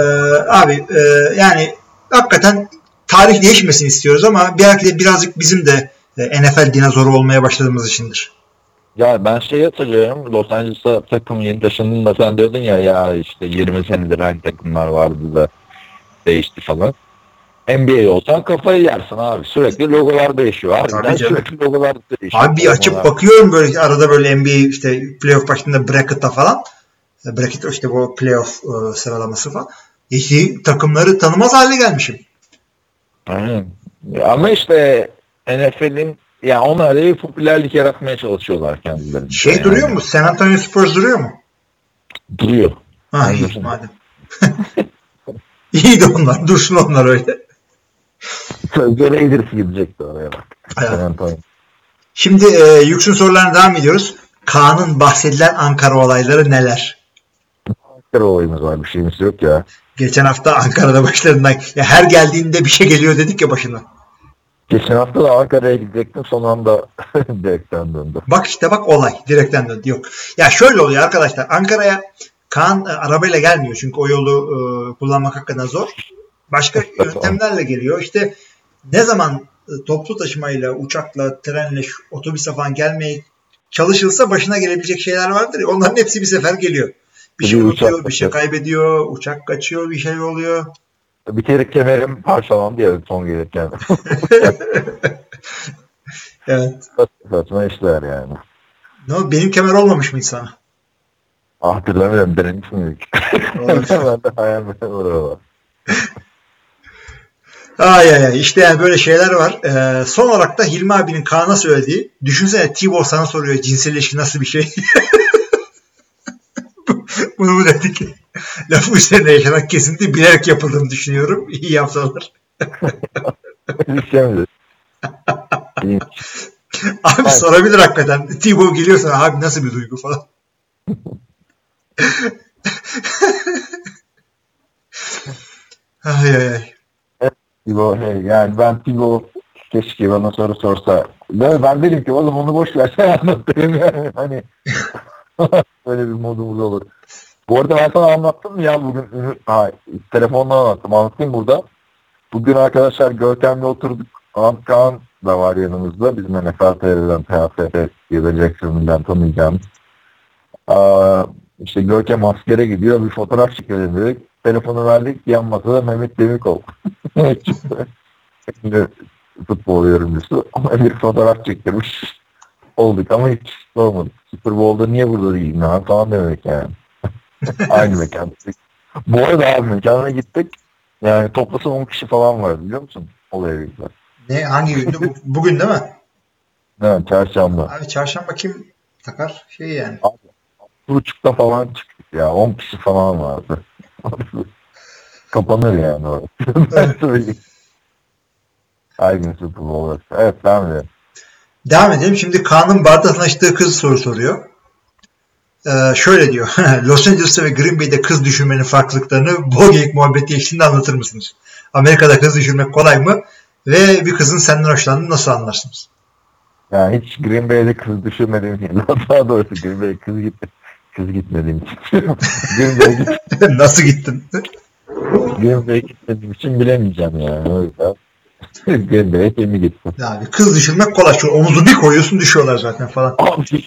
S2: abi e, yani hakikaten tarih değişmesini istiyoruz ama belki de birazcık bizim de e, NFL dinozoru olmaya başladığımız içindir.
S3: Ya ben şey hatırlıyorum Los Angeles'a takım yeni taşındığında sen diyordun ya ya işte 20 senedir aynı takımlar vardı da değişti falan. NBA olsan kafayı yersin abi. Sürekli logolar değişiyor. Harbiden sürekli logolar değişiyor.
S2: Abi bir açıp
S3: Formalar.
S2: bakıyorum böyle arada böyle NBA işte playoff başında bracket'ta falan. Bracket işte bu playoff e, sıralaması falan. İşte takımları tanımaz hale gelmişim.
S3: Aynen. Ama işte NFL'in ya onlar da bir popülerlik yaratmaya çalışıyorlar kendilerine.
S2: Şey
S3: Yani
S2: duruyor mu? San Antonio Spurs duruyor mu?
S3: Duruyor.
S2: Ha iyi madem. iyi de onlar. Dursun onlar öyle.
S3: Sözde Raiders gidecekti oraya bak.
S2: Evet. Şimdi e, Yüksün sorularına devam ediyoruz. Kaan'ın bahsedilen Ankara olayları neler?
S3: Ankara olayımız var bir şeyimiz yok ya.
S2: Geçen hafta Ankara'da başlarından ya her geldiğinde bir şey geliyor dedik ya başına.
S3: Geçen hafta da Ankara'ya gidecektim son anda direkten döndü.
S2: Bak işte bak olay. Direkten döndü. Yok. Ya şöyle oluyor arkadaşlar. Ankara'ya Kaan e, arabayla gelmiyor. Çünkü o yolu e, kullanmak hakikaten zor. Başka yöntemlerle geliyor. İşte ne zaman e, toplu taşımayla, uçakla, trenle, şu otobüsle falan gelmeye çalışılsa başına gelebilecek şeyler vardır ya. Onların hepsi bir sefer geliyor. Bir şey unutuyor, bir şey kaybediyor, uçak kaçıyor, bir şey oluyor.
S3: Bir kere kemerim parçalandı ya son gelirken.
S2: Evet.
S3: Saçma işler yani.
S2: Ne o, benim kemer olmamış mı sana?
S3: Ah, Hatırlamıyorum denemiş miydik?
S2: Olabilir.
S3: ben de hayal.
S2: Ay ay ay işte yani böyle şeyler var. Ee, son olarak da Hilmi abinin Kaan'a söylediği düşünsene Tibor sana soruyor cinsel ilişki nasıl bir şey. Bunu mu dedik? Lafı üzerine yaşanan kesinti bilerek yapıldığını düşünüyorum. İyi yapsalar.
S3: İyi.
S2: Abi
S3: Evet.
S2: sorabilir hakikaten. Tibor geliyor sana abi nasıl bir duygu falan. ay ay ay.
S3: Tibo, hey, yani ben Tibo keşke bana soru sorsa. Ben, ben dedim ki oğlum onu boş ver sen anlat yani. Hani böyle bir modumuz olur. Bu arada ben sana anlattım mı ya bugün ha, telefonla anlattım. Anlatayım burada. Bugün arkadaşlar Görkem'le oturduk. Ant Kaan da var yanımızda. Bizim NFL TV'den, TFF ya da Jackson'dan tanıyacağımız. Aa, işte Görkem askere gidiyor. Bir fotoğraf çekelim dedik. Telefonu verdik. Yan masada Mehmet Demirkol. Şimdi futbol yorumcusu. Ama bir fotoğraf çektirmiş. Olduk ama hiç sormadık. Super Bowl'da niye burada değilim ya falan demek yani. Aynı mekanda. Bu arada abi mekana gittik. Yani toplasa 10 kişi falan var biliyor musun? Olaya gittiler.
S2: Ne hangi gündü? Bu- Bugün değil mi?
S3: Evet çarşamba.
S2: Abi çarşamba kim takar? Şey yani.
S3: Bir buçukta falan çıktık ya. 10 kişi falan vardı. Kapanır yani orası. ben söyleyeyim. Aynı Super Bowl. Evet devam edelim.
S2: Devam edelim. Şimdi Kaan'ın barda tanıştığı kız soru soruyor. Ee, şöyle diyor. Los Angeles'ta ve Green Bay'de kız düşürmenin farklılıklarını bol geyik muhabbeti eşliğinde anlatır mısınız? Amerika'da kız düşürmek kolay mı? Ve bir kızın senden hoşlandığını nasıl anlarsınız?
S3: Yani hiç Green Bay'de kız düşürmediğim için. Daha doğrusu Green Bay'de kız gitti. Kız gitmediğim için. Green git,
S2: nasıl gittin?
S3: Green Bay'e gitmediğim için bilemeyeceğim yani. O yüzden. Green Bay'e kimi gittim.
S2: Yani kız düşürmek kolay. Şu omuzu bir koyuyorsun düşüyorlar zaten falan.
S3: Abi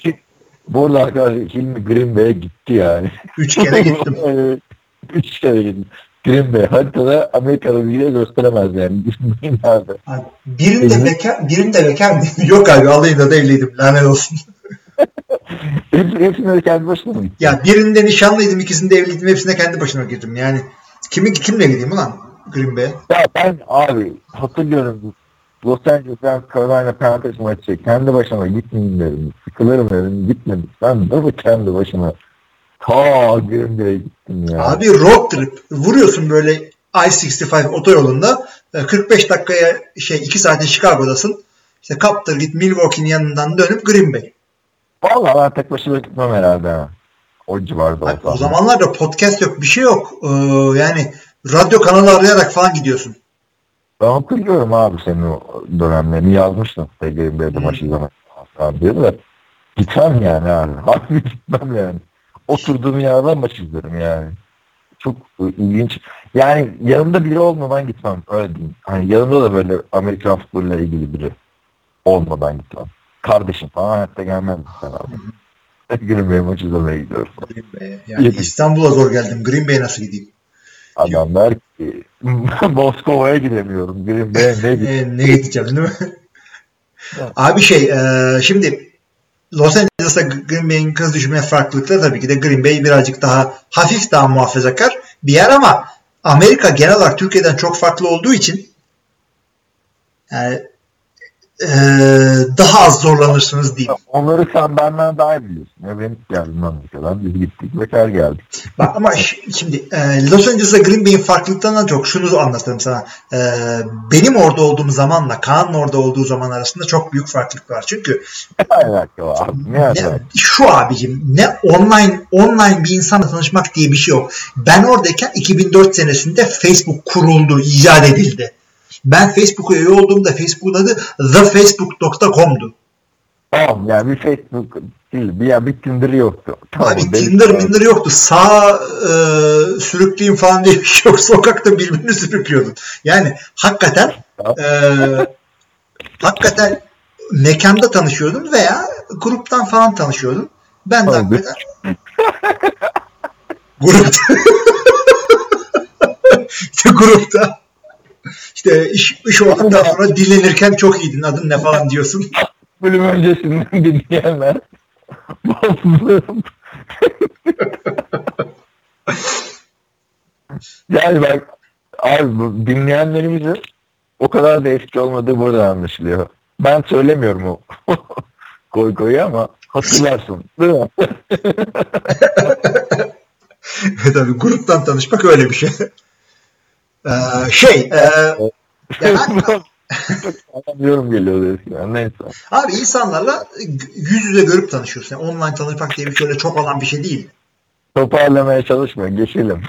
S3: bu arada arkadaşlar Hilmi Green Bay'e gitti yani.
S2: Üç kere gittim.
S3: Üç kere gittim. Green Bay haritada Amerika'da bir yere gösteremez yani. Bay?
S2: Abi, birinde bekar, birinde bekar? Yok abi alayında da evliydim. Lanet olsun.
S3: Hepsi, hepsine de kendi başına mı?
S2: Ya birinde nişanlıydım, ikisinde evliydim. Hepsine kendi başıma girdim. Yani kimi kimle gideyim ulan Green Bay'e?
S3: Ya ben abi hatırlıyorum Los Angeles Carolina Panthers maçı kendi başıma gitmeyeyim dedim. Sıkılırım dedim. Gitmedim. Ben de bu kendi başıma ta Green Bay'e gittim ya.
S2: Abi road trip vuruyorsun böyle I-65 otoyolunda e, 45 dakikaya şey 2 saate Chicago'dasın. İşte kaptır git Milwaukee'nin yanından dönüp Green Bay.
S3: Vallahi ben tek başıma gitmem herhalde ha. O civarda
S2: Abi,
S3: olsam.
S2: o zamanlarda podcast yok bir şey yok. Ee, yani radyo kanalı arayarak falan gidiyorsun.
S3: Ben hatırlıyorum abi senin o dönemlerini yazmıştın. Green Bay'de maçı izlemek falan diye de. Gitmem yani abi. Harbi gitmem yani. Oturduğum yerden maç izlerim yani. Çok ilginç. Yani yanımda biri olmadan gitmem. Öyle diyeyim. Hani yanımda da böyle Amerikan futboluyla ilgili biri olmadan gitmem. Kardeşim falan hayatta gelmez mesela. Green Bay maçı izlemeye gidiyoruz.
S2: Green Bay'e. Yani
S3: Yedim.
S2: İstanbul'a zor geldim. Green Bay'e nasıl gideyim?
S3: Adam der ki Moskova'ya gidemiyorum. Green Bay'e ne gideyim?
S2: E, ne gideceğim değil mi? Abi şey e, şimdi Los Angeles'ta Green Bay'in hız düşürme farklılıkları tabii ki de Green Bay birazcık daha hafif daha muhafazakar bir yer ama Amerika genel olarak Türkiye'den çok farklı olduğu için yani e, daha az zorlanırsınız diyeyim.
S3: Onları sen benden daha iyi biliyorsun. Ya ben geldim Amerika'dan. Biz gittik ve kar geldik.
S2: Bak ama şimdi e, Los Angeles'la Green Bay'in farklılıklarından çok şunu anlatırım sana. E, benim orada olduğum zamanla Kaan'ın orada olduğu zaman arasında çok büyük farklılık var. Çünkü
S3: Ne alaka var abi? Ne
S2: ne,
S3: alaka?
S2: şu abicim ne online online bir insanla tanışmak diye bir şey yok. Ben oradayken 2004 senesinde Facebook kuruldu, icat edildi. Ben Facebook'a üye olduğumda Facebook'un adı thefacebook.com'du.
S3: Tamam yani bir Facebook değil. Bir, ya bir Tinder yoktu. Tamam,
S2: Abi Tinder minder yoktu. Sağ e, sürükleyeyim falan diye bir şey yok. Sokakta birbirini sürüklüyordun. Yani hakikaten e, hakikaten mekanda tanışıyordun veya gruptan falan tanışıyordun. Ben de
S3: Abi.
S2: hakikaten grupta grupta işte iş, iş olduktan sonra dinlenirken çok iyiydin. Adın ne falan diyorsun.
S3: Bölüm öncesinden dinleyenler yani bak abi bu dinleyenlerimizin o kadar da eski olmadığı buradan anlaşılıyor. Ben söylemiyorum o koy koyu ama hatırlarsın değil mi?
S2: Tabii gruptan tanışmak öyle bir şey. Ee, şey e, ya,
S3: Anlamıyorum geliyor eskiden neyse.
S2: abi insanlarla yüz yüze görüp tanışıyorsun. Yani online tanışmak diye bir şey öyle çok olan bir şey değil.
S3: Toparlamaya çalışma geçelim.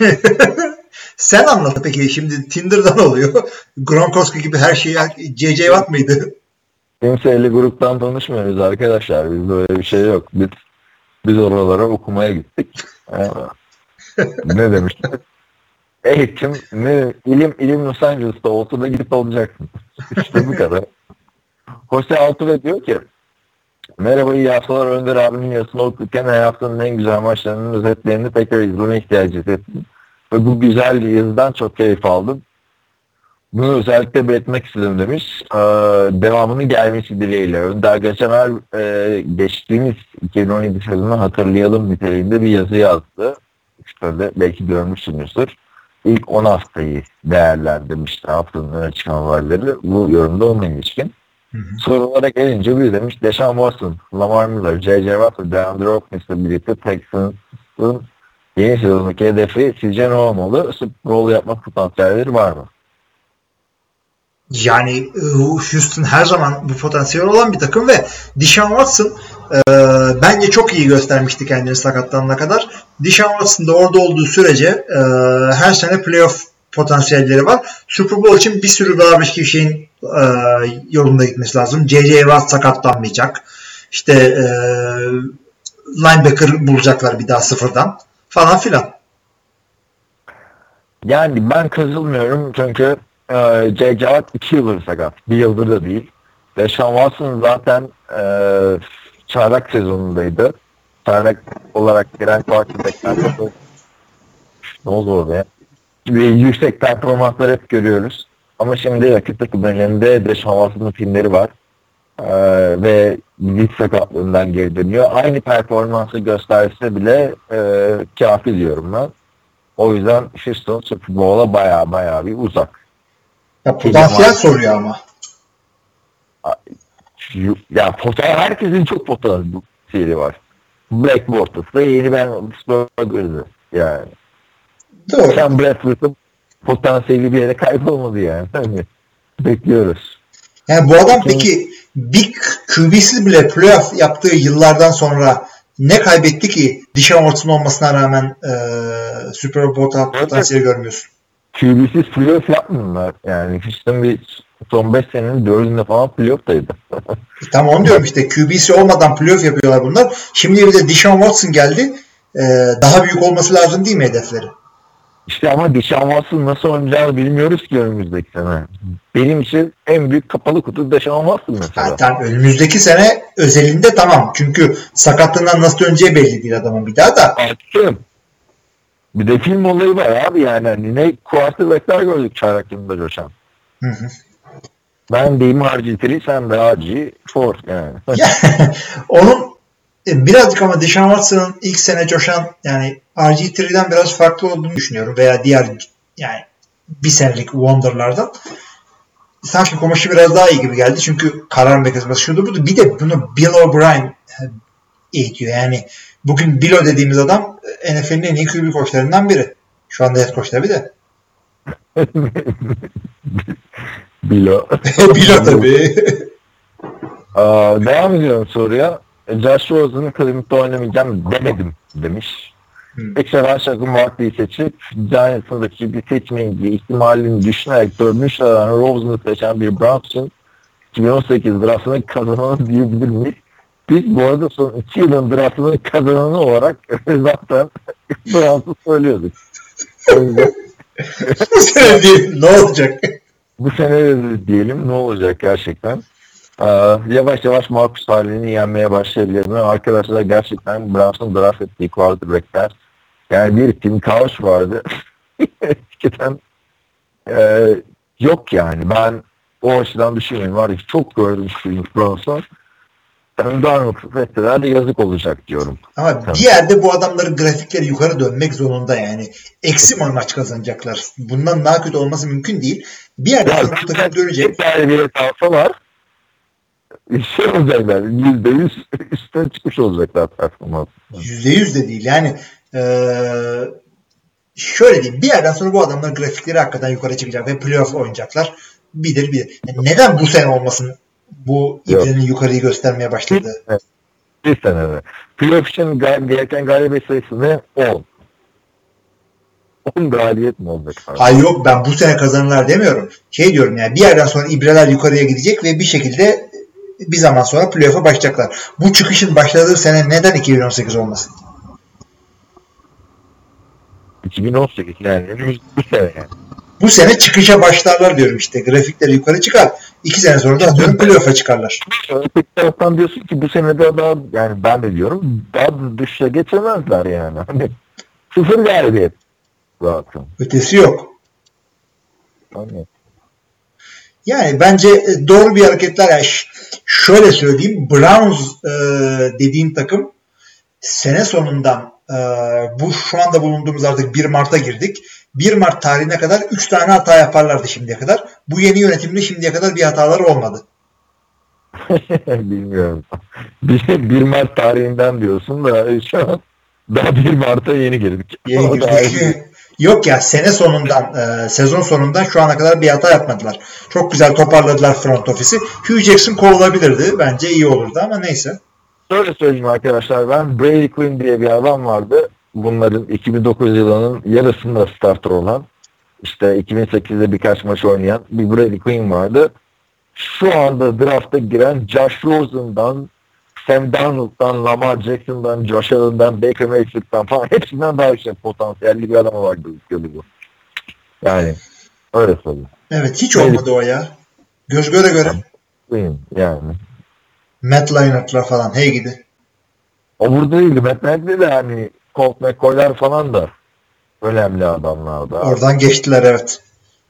S2: Sen anlat peki şimdi Tinder'dan oluyor. Gronkowski gibi her şeyi CC Watt mıydı?
S3: Kimseyle gruptan tanışmıyoruz arkadaşlar. Bizde öyle bir şey yok. Biz biz oralara okumaya gittik. Ee, ne demişler? Eğitim, ne, ilim, ilim Los Angeles'ta olsa da gidip olacaksın. İşte bu kadar. Jose Altuve diyor ki Merhaba iyi haftalar Önder abinin yazısını okurken hayatının en güzel maçlarının özetlerini tekrar izleme ihtiyacı hissettim. Ve bu güzel yazıdan çok keyif aldım. Bunu özellikle belirtmek istedim demiş. Ee, devamının gelmesi dileğiyle. Önder Geçener e, geçtiğimiz 2017 sezonu hatırlayalım niteliğinde bir yazı yazdı. İşte de belki görmüşsünüzdür. İlk 10 haftayı değerlendirmişti haftanın öne çıkan haberleri. Bu yorumda onun ilişkin. Sorulara gelince bir demiş Deshaun Watson, Lamar Miller, J.J. Watt DeAndre Hopkins'le birlikte Texans'ın yeni sezondaki hedefi sizce ne olmalı? Super Bowl yapma potansiyelleri var mı?
S2: Yani e, Houston her zaman bu potansiyel olan bir takım ve Deshaun Watson e, bence çok iyi göstermişti kendini sakatlanana kadar. Deshaun Watson da orada olduğu sürece e, her sene playoff potansiyelleri var. Super Bowl için bir sürü bir şeyin e, yolunda gitmesi lazım. J.J. Watt sakatlanmayacak. İşte e, linebacker bulacaklar bir daha sıfırdan falan filan.
S3: Yani ben kazılmıyorum çünkü e. Watt 2 yıldır sakat. Bir yıldır da değil. Deshaun Watson zaten e, çaylak sezonundaydı. Çaylak olarak giren quarterback'lerde ne oldu orada ya? Ve yüksek performanslar hep görüyoruz. Ama şimdi rakip takımın elinde Deshaun Watson'ın filmleri var. Ee, ve lig sakatlığından geri dönüyor. Aynı performansı gösterse bile e, kafi diyorum ben. O yüzden Houston Super Bowl'a baya baya bir uzak.
S2: Ya potansiyel soruyor ama.
S3: Ya potansiyel, herkesin çok potansiyeli var. Black Bortles'da yeni Ben Roethlisberger'dı yani.
S2: Doğru.
S3: Sam Bradford'ın potansiyeli bir yere kaybolmadı yani. Hani bekliyoruz.
S2: Yani bu adam peki bir QB'siz bile playoff yaptığı yıllardan sonra ne kaybetti ki Deshaun Watson olmasına rağmen e, Super Bowl potansiyeli görmüyorsun?
S3: QB'siz playoff yapmıyorlar. Yani Houston bir son 5 senenin 4'ünde falan playoff'taydı.
S2: E, tam onu diyorum işte QB'si olmadan playoff yapıyorlar bunlar. Şimdi bir de Deshaun Watson geldi. Ee, daha büyük olması lazım değil mi hedefleri?
S3: İşte ama Deshaun Watson nasıl oynayacağını bilmiyoruz ki önümüzdeki sene. Benim için en büyük kapalı kutu Deshaun Watson mesela.
S2: Ha, tamam, önümüzdeki sene özelinde tamam. Çünkü sakatlığından nasıl döneceği belli değil adamın bir daha da.
S3: Artık bir de film olayı var abi yani. Hani ne quarterback'ler gördük çaylak yılında coşan.
S2: Hı hı.
S3: Ben deyim RG3 sen de RG4 yani.
S2: Ya, Onun e, birazcık ama Deshaun Watson'ın ilk sene coşan yani RG3'den biraz farklı olduğunu düşünüyorum veya diğer yani bir senelik Wonder'lardan. Sanki kumaşı biraz daha iyi gibi geldi çünkü karar mekanizması şudur budur. Bir de bunu Bill O'Brien e, eğitiyor. Yani bugün Bill O dediğimiz adam e, NFL'in en iyi QB koçlarından biri. Şu anda head koç tabii de.
S3: Bilo.
S2: Bill O tabii.
S3: Aa, devam ediyorum soruya. Josh Rosen'ın Cleveland'da oynamayacağım demedim demiş.
S2: Hmm.
S3: Ekstra Şakın Barkley'i seçip Giants'ın rakibi seçmeyince ihtimalini düşünerek dördüncü sıradan Rosen'ı seçen bir Browns'ın 2018 draftını kazananı diyebilir miyiz? Biz bu arada son iki yılın draftını kazananı olarak zaten Browns'ı söylüyorduk.
S2: Bu sene değil. Ne olacak?
S3: Bu sene diyelim ne olacak gerçekten. Ee, yavaş yavaş Marcus Harley'ni yenmeye başlayabilir mi? Arkadaşlar gerçekten Browns'un draft ettiği quarterbackler yani bir Tim Couch vardı. Hakikaten e, yok yani. Ben o açıdan düşünüyorum. Var ya çok gördüm şu Browns'tan. Sam Darnold'u fetheder de yazık olacak diyorum.
S2: Ama
S3: Tabii.
S2: bir yerde bu adamların grafikleri yukarı dönmek zorunda yani. Eksi mi maç kazanacaklar? Bundan daha kötü olması mümkün değil. Bir yerde
S3: Ya,
S2: bu takım dönecek.
S3: Bir tane bir kalsalar şey olacaklar. Yüzde yüz üstüne çıkmış olacaklar performans.
S2: Yüzde yüz de değil. Yani eee, şöyle diyeyim. Bir yerden sonra bu adamların grafikleri hakikaten yukarı çıkacak ve playoff oynayacaklar. Bilir bilir. Yani neden bu sene olmasın bu
S3: Yok.
S2: ibrenin yukarıyı göstermeye başladı?
S3: Bir senede. Playoff için gereken galibiyet sayısı ne? 10. 10 galibiyet mi olacak? abi?
S2: Hayır yok ben bu sene kazanırlar demiyorum. Şey diyorum yani bir yerden sonra ibreler yukarıya gidecek ve bir şekilde bir zaman sonra playoff'a başlayacaklar. Bu çıkışın başladığı sene neden 2018 olmasın?
S3: 2018 yani önümüz bu sene yani.
S2: Bu sene çıkışa başlarlar diyorum işte. Grafikler yukarı çıkar. İki sene sonra da atıyorum playoff'a çıkarlar.
S3: Öteki taraftan diyorsun ki bu sene de daha yani ben de diyorum daha da düşüşe geçemezler yani. Hani sıfır galibiyet zaten.
S2: Ötesi yok.
S3: Hani
S2: Yani bence e, doğru bir hareketler. Yani şöyle söyleyeyim. Browns e, dediğin takım sene sonundan e, bu şu anda bulunduğumuz artık 1 Mart'a girdik. 1 Mart tarihine kadar 3 tane hata yaparlardı şimdiye kadar. Bu yeni yönetimde şimdiye kadar bir hataları olmadı.
S3: bilmiyorum. Bir, 1 Mart tarihinden diyorsun da şu an daha 1 Mart'a yeni girdik.
S2: Yeni girdik. Yok ya sene sonundan, e, sezon sonundan şu ana kadar bir hata yapmadılar. Çok güzel toparladılar front ofisi. Hugh Jackson kovulabilirdi. Bence iyi olurdu ama neyse.
S3: Şöyle söyleyeyim arkadaşlar ben Brady Quinn diye bir adam vardı. Bunların 2009 yılının yarısında starter olan işte 2008'de birkaç maç oynayan bir Brady Quinn vardı. Şu anda drafta giren Josh Rosen'dan Sam Darnold'dan, Lamar Jackson'dan, Josh Allen'dan, Baker Mayfield'dan falan hepsinden daha yüksek potansiyelli bir adam olarak gözüküyordu bu. Yani öyle söyleyeyim.
S2: Evet hiç olmadı o ya. Göz göre göre.
S3: Quinn yani.
S2: Matt Leinart'lar falan hey gidi.
S3: O burada değildi. Matt Nagy de hani Colt McCoy'lar falan da önemli adamlardı.
S2: Oradan geçtiler evet.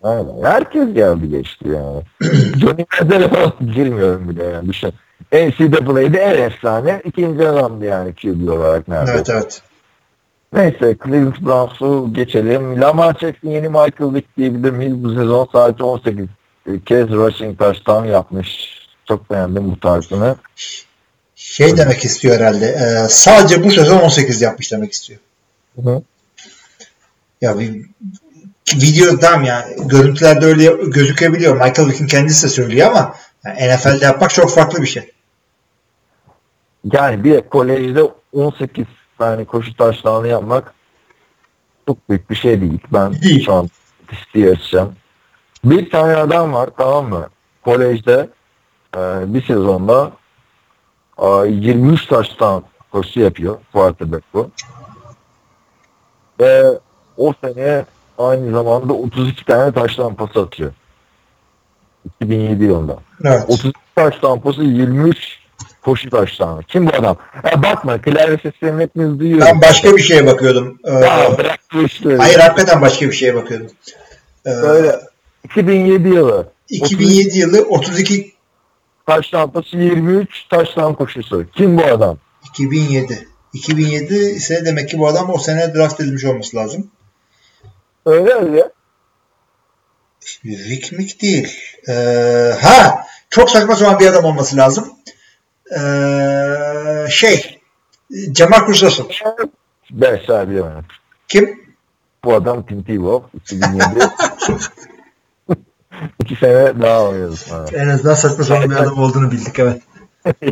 S3: Aynen. Herkes geldi geçti yani. Johnny Manziel'e falan girmiyorum bile yani. Düşün. NCAA'de en efsane ikinci adamdı yani QB olarak neredeyse.
S2: Evet evet.
S3: Neyse Cleveland Browns'u geçelim. Lamar Jackson yeni Michael Vick diyebilir miyiz? Bu sezon sadece 18 kez rushing touchdown yapmış. Çok beğendim bu tarzını.
S2: Şey demek istiyor herhalde. e, sadece bu sezon 18 yapmış demek istiyor.
S3: Hı.
S2: Ya bir video tamam ya görüntülerde öyle gözükebiliyor. Michael Vick'in kendisi de söylüyor ama yani NFL'de yapmak çok farklı bir şey.
S3: Yani bir kolejde 18 tane koşu taşlarını yapmak çok büyük bir şey değil. Ben
S2: Değil.
S3: şu an açacağım. Bir tane adam var tamam mı? kolejde bir sezonda e, 23 taştan koşu yapıyor quarterback bu. Ve o sene aynı zamanda 32 tane taştan pas atıyor. 2007 yılında.
S2: Evet.
S3: 32 taş tampası 23 koşu taştanı. Kim bu adam? Ya bakma klavye seslerini hepimiz duyuyoruz.
S2: Ben başka bir şeye bakıyordum. Ee,
S3: Ya bırak işleri.
S2: hayır hakikaten başka bir şeye bakıyordum. Ee,
S3: Öyle. 2007 yılı.
S2: 2007 yılı 32
S3: Taş tampası 23 taştan koşusu. Kim bu adam?
S2: 2007. 2007 ise demek ki bu adam o sene draft edilmiş olması lazım.
S3: Öyle öyle.
S2: Rick Mick değil. Ee, ha çok saçma sapan bir adam olması lazım. Ee, şey Jamarcus Russell.
S3: Ben sahibi bilemem.
S2: Kim?
S3: Bu adam Tim Tebow. 2007. İki sene daha oynadı sonra.
S2: En azından saçma sapan bir adam olduğunu bildik evet.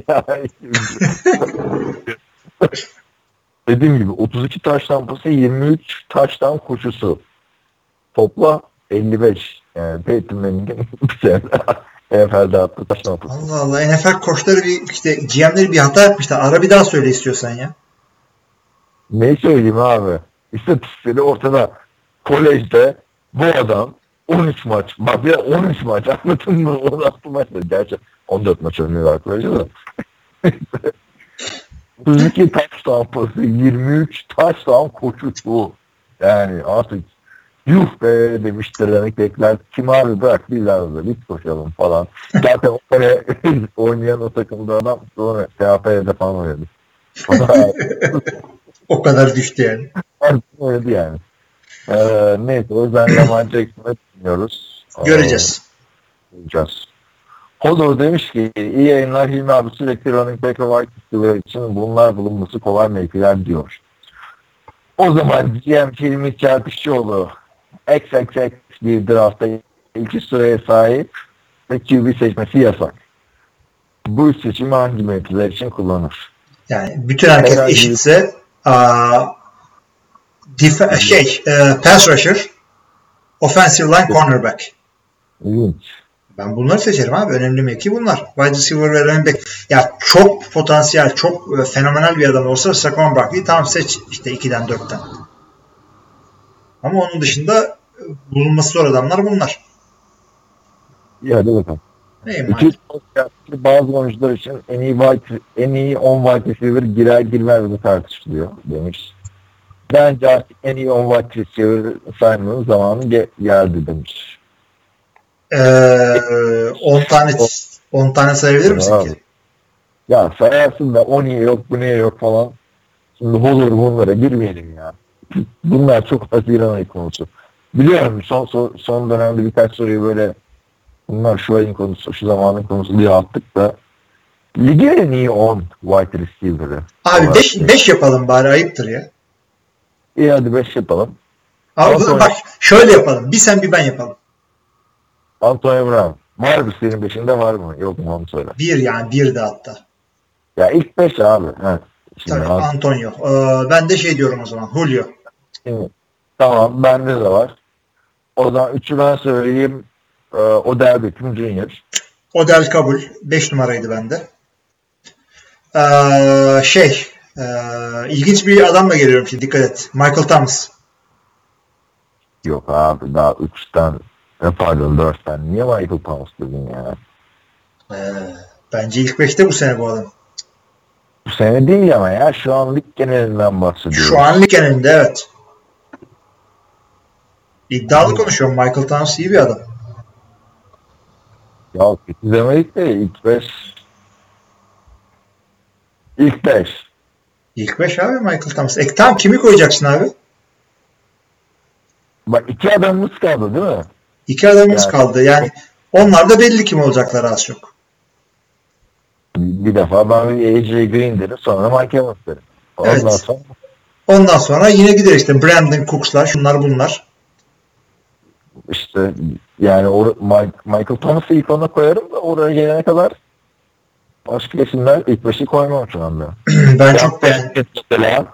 S3: Dediğim gibi 32 taş tampası 23 taştan koşusu. Topla 55. Yani Peyton Manning'in bir sene NFL'de attığı taş tampası.
S2: Allah Allah NFL koçları bir işte GM'leri bir hata yapmışlar. Ara bir daha söyle istiyorsan ya.
S3: Ne söyleyeyim abi? İstatistikleri ortada. Kolejde bu adam 13 maç. Bak bir de 13 maç anladın mı? 16 maç da. Gerçi 14 maç oynuyorlar kolejde de. 32 taş tampası, 23 taş tam koşusu. Yani artık yuh be demiştir demek bekler. Kim abi bırak biz arada biz koşalım falan. Zaten o sene oynayan o takımda adam sonra TAP'de falan oynadı. O da
S2: kadar düştü yani.
S3: Oynadı yani. Ee, neyse o yüzden Lamar Jackson'ı dinliyoruz.
S2: Göreceğiz.
S3: Göreceğiz. Hodor demiş ki iyi yayınlar Hilmi abi sürekli running back ve wide için bunlar bulunması kolay mevkiler diyor. O zaman GM Hilmi Çarpışçıoğlu XXX bir draftta iki sıraya sahip ve QB seçmesi yasak. Bu seçimi hangi mevkiler için kullanır?
S2: Yani bütün herkes eşitse aa, dif- şey e, pass rusher offensive line cornerback.
S3: İlginç.
S2: Ben bunları seçerim abi. Önemli mevki bunlar. Wide receiver ve running back. Ya çok potansiyel, çok e, fenomenal bir adam olsa Saquon Barkley tamam seç işte 2'den 4'ten. Ama onun dışında e, bulunması zor adamlar bunlar.
S3: İyi hadi bakalım. İki bazı oyuncular için en iyi wide, en iyi 10 wide receiver girer girmez mi tartışılıyor demiş. Bence artık en iyi 10 wide receiver saymanın zamanı ge- geldi demiş.
S2: Ee, 10 tane 10 tane sayabilir misin
S3: Abi.
S2: ki?
S3: Ya sayarsın da o niye yok bu niye yok falan. Şimdi olur bunlara girmeyelim ya. Bunlar çok Haziran ayı konusu. Biliyorum son, son, son dönemde birkaç soruyu böyle bunlar şu ayın konusu, şu zamanın konusu diye attık da ligin en iyi 10 wide receiver'ı.
S2: Abi
S3: olarak
S2: 5 5 yapalım bari ayıptır ya.
S3: İyi hadi 5 yapalım.
S2: Abi
S3: Antonio.
S2: bak şöyle yapalım. Bir sen bir ben yapalım.
S3: Antonio Brown. Var mı senin beşinde var mı? Yok mu onu söyle.
S2: Bir yani bir de hatta.
S3: Ya ilk 5 abi. Evet. Şimdi,
S2: Tabii
S3: Ant-
S2: Antonio. Ee, ben de şey diyorum o zaman. Julio.
S3: şimdi- tamam bende de var. O zaman 3'ü ben söyleyeyim. Ee, Odell Beckham Jr.
S2: Odell kabul. 5 numaraydı bende. Ee, şey e, ilginç bir adamla geliyorum şimdi dikkat et. Michael Thomas.
S3: Yok abi daha 3'ten e, pardon 4'ten. Niye Michael Thomas dedin ya?
S2: Ee, bence ilk 5'te bu sene bu adam.
S3: Bu sene değil ama ya şu an lig genelinden bahsediyorum.
S2: Şu an lig genelinde evet. İddialı konuşuyorum. Michael Thomas iyi bir adam.
S3: Ya kötü demedik de ilk 5 İlk 5
S2: İlk 5 abi Michael Thomas. E tamam kimi koyacaksın abi?
S3: Bak iki adamımız kaldı değil mi?
S2: İki adamımız
S3: Yani-
S2: kaldı. Yani onlar da belli kim olacaklar az çok.
S3: Bir defa ben AJ Green derim sonra Mike Evans derim. Ondan
S2: Evet.
S3: sonra
S2: Ondan sonra yine gider işte Brandon Cooks'lar şunlar bunlar.
S3: işte yani o, Mike, Michael Thomas'ı ilk ona koyarım da oraya gelene kadar başka isimler ilk beşi koymam şu anda.
S2: ben çok beğendim.
S3: Mesela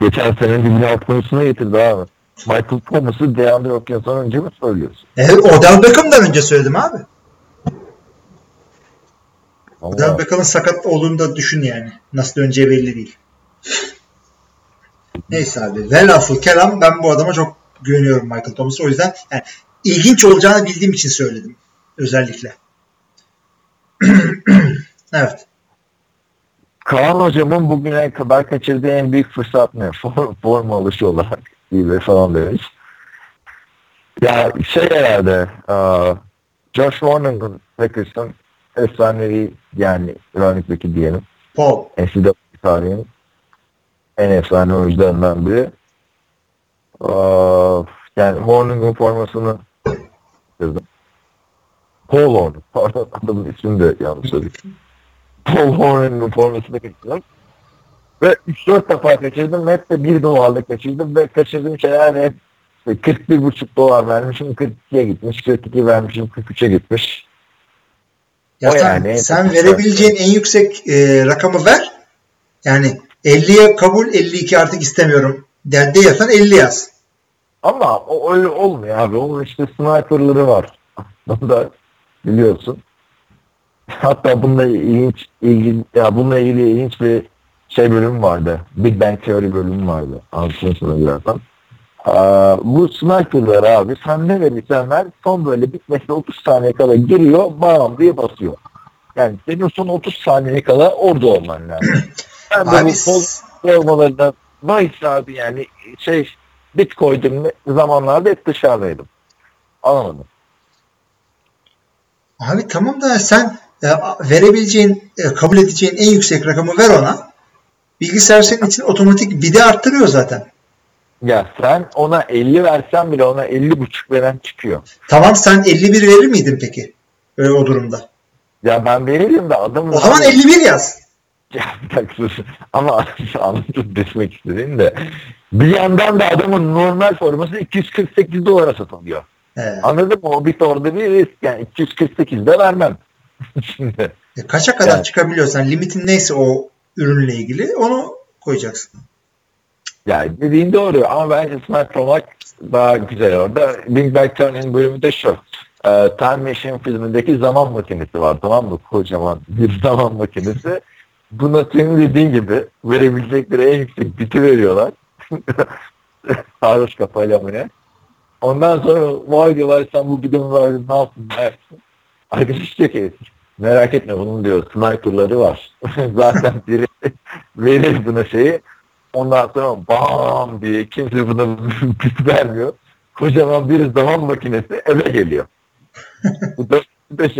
S3: geçen senenin dibine atmasına getirdi abi. Michael Thomas'ı DeAndre Hopkins'tan önce mi söylüyorsun?
S2: Evet, Odell Beckham'dan önce söyledim abi.
S3: Ama
S2: Odell Beckham'ın sakat olduğunu da düşün yani. Nasıl döneceği belli değil. Neyse abi. Velhasıl kelam ben bu adama çok güveniyorum Michael Thomas'a. O yüzden yani ilginç olacağını bildiğim için söyledim. Özellikle. evet.
S3: Kaan hocamın bugüne kadar kaçırdığı en büyük fırsat ne? Form, form alışı olarak gibi falan demiş. Ya şey herhalde uh, Josh Warren'ın Packers'ın efsanevi yani running back'i diyelim.
S2: Paul.
S3: NCAA tarihinin en efsane oyuncularından biri. Uh, yani Hornung'un formasını kırdım. Paul Hornung. Pardon adamın ismini de yanlış söyledim. Paul Hornung'un formasını kaçırdım. Ve 3-4 defa kaçırdım. ve Hep de 1 dolarla kaçırdım ve kaçırdığım şeyler hep işte 41,5 dolar vermişim 42'ye gitmiş. 42 vermişim 43'e gitmiş.
S2: Ya
S3: O
S2: sen,
S3: yani-
S2: sen verebileceğin en yüksek e, rakamı ver. Yani 50'ye kabul 52 artık istemiyorum. Der diyorsan 50 yaz.
S3: Ama o öyle olmuyor abi. Onun işte sniperları var. Bunu da biliyorsun. Hatta bununla ilginç, ilgili, ya bununla ilgili ilginç bir şey bölüm vardı. Big Bang Theory bölümü vardı. Anlatayım sana birazdan. Bu sniperlar abi sen ne verirsen ver son böyle bitmesine 30 saniye kala giriyor bam diye basıyor. Yani senin son 30 saniye kala orada olman lazım. Ben de
S2: Abi
S3: bu sol formalarında bahis abi yani şey bit koydum zamanlarda hep dışarıdaydım. Anlamadım.
S2: Abi tamam da sen verebileceğin, e, kabul edeceğin en yüksek rakamı ver ona. Bilgisayar senin için otomatik bide arttırıyor zaten.
S3: Ya sen ona 50 versen bile ona 50 buçuk veren çıkıyor.
S2: Tamam sen 51 verir miydin peki? Öyle o durumda.
S3: Ya ben veririm de adamın...
S2: O zaman 51 yaz.
S3: Ya sus. Ama anlatıp desmek istediğim de bir yandan da adamın normal forması 248 dolara satılıyor.
S2: He.
S3: Anladın mı? O bir orada bir risk. Yani 248 de vermem. Şimdi.
S2: E, kaça kadar
S3: Yani.
S2: çıkabiliyorsan limitin neyse o ürünle ilgili onu koyacaksın.
S3: Yani dediğin doğru ama bence Smart olmak daha güzel orada. Big Bang Theory'nin bölümü de şu. Ee, Time Machine filmindeki zaman makinesi var tamam mı? Kocaman bir zaman makinesi. Buna senin dediğin gibi verebilecekleri en yüksek biti veriyorlar. Sarhoş kafayla mı ne? Ondan sonra vay diyorlar sen bu bidonu verdin ne yaptın dersin. Arkadaş diyor ki merak etme bunun diyor sniperları var. Zaten biri verir buna şeyi Ondan sonra bam diye kimse buna pis vermiyor. Kocaman bir zaman makinesi eve geliyor. Bu dört beş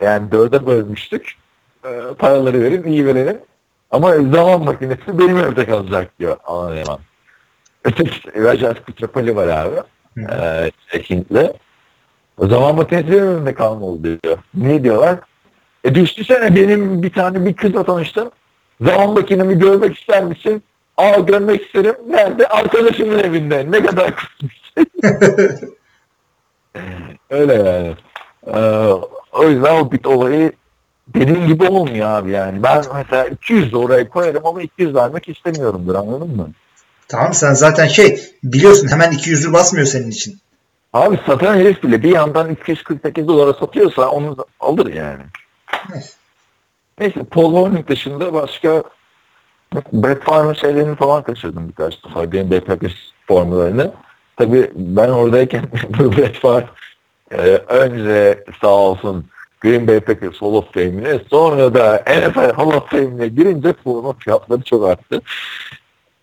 S3: yani dörde bölmüştük. Ee, paraları verin, iyi verelim. Ama zaman makinesi benim evde kalacak diyor Anlayan. Öteki Rajas Kutrapali var abi. Ee, Hintli. O zaman makinesi benim evimde kalmalı diyor. Niye diyorlar? E düşünsene benim bir tane bir kızla tanıştım. Zaman makinemi görmek ister misin? Aa görmek isterim. Nerede? Arkadaşımın evinde. Ne kadar kısmış. Öyle yani. Ee, o yüzden o bit olayı dediğim gibi olmuyor abi yani. Ben mesela 200 de oraya koyarım ama 200 vermek istemiyorumdur anladın mı?
S2: Tamam sen zaten şey biliyorsun hemen 200'ü basmıyor senin için.
S3: Abi satan herif bile bir yandan 248 dolara satıyorsa onu alır yani.
S2: Neyse.
S3: Neyse Paul Hornung dışında başka Brett Favre'ın şeylerini falan kaçırdım birkaç defa. Green Bay Packers formlarını. Tabii ben oradayken Brett Favre e, önce sağ olsun Green Bay Packers Hall of Fame'ine sonra da NFL Hall of Fame'ine girince forma fiyatları çok arttı.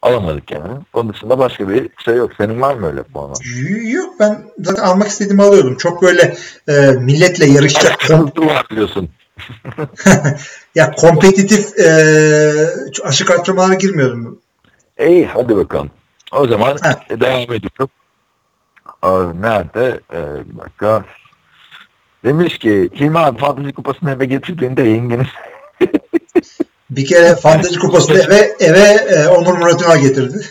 S3: Alamadık yani. Onun dışında başka bir şey yok. Senin var mı öyle?
S2: Y- Yok ben zaten almak istediğimi alıyordum. Çok böyle e, milletle yarışacak.
S3: Sıkıntı var diyorsun.
S2: ya kompetitif e, aşık arttırmalara girmiyordum.
S3: İyi hadi bakalım. O zaman
S2: Ha.
S3: devam ediyorum. Nerede? Ee, bir dakika. Demiş ki Hilmi abi Fantezi Kupası'nı eve getirdiğinde yengeniz
S2: Bir kere fantezi kupasını eve, eve e, Onur Murat Ünal getirdi.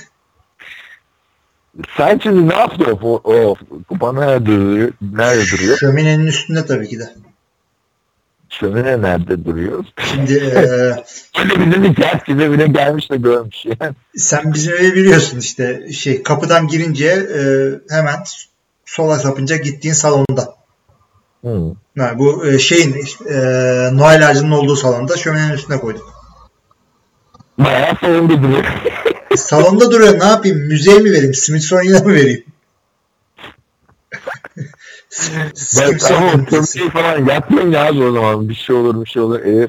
S3: sen şimdi ne yaptı o, o kupa nerede duruyor? Nerede duruyor?
S2: Şöminenin üstünde tabii ki de.
S3: Şömine nerede duruyor?
S2: Şimdi e,
S3: Televizyonun gerçeğine bile gelmiş de görmüş yani.
S2: sen bizim evi biliyorsun işte şey kapıdan girince e, hemen sola sapınca gittiğin salonda.
S3: Hı.
S2: Ha, bu e, şeyin e, Noel ağacının olduğu salonda şöminenin üstüne koyduk.
S3: Bayağı salonda duruyor.
S2: Salonda duruyor. Ne yapayım? Müzeye mi vereyim? Smithsonian'a mı vereyim?
S3: Ben tamam kömürü falan yapmayın ya abi o zaman. Bir şey olur bir şey olur. Eğer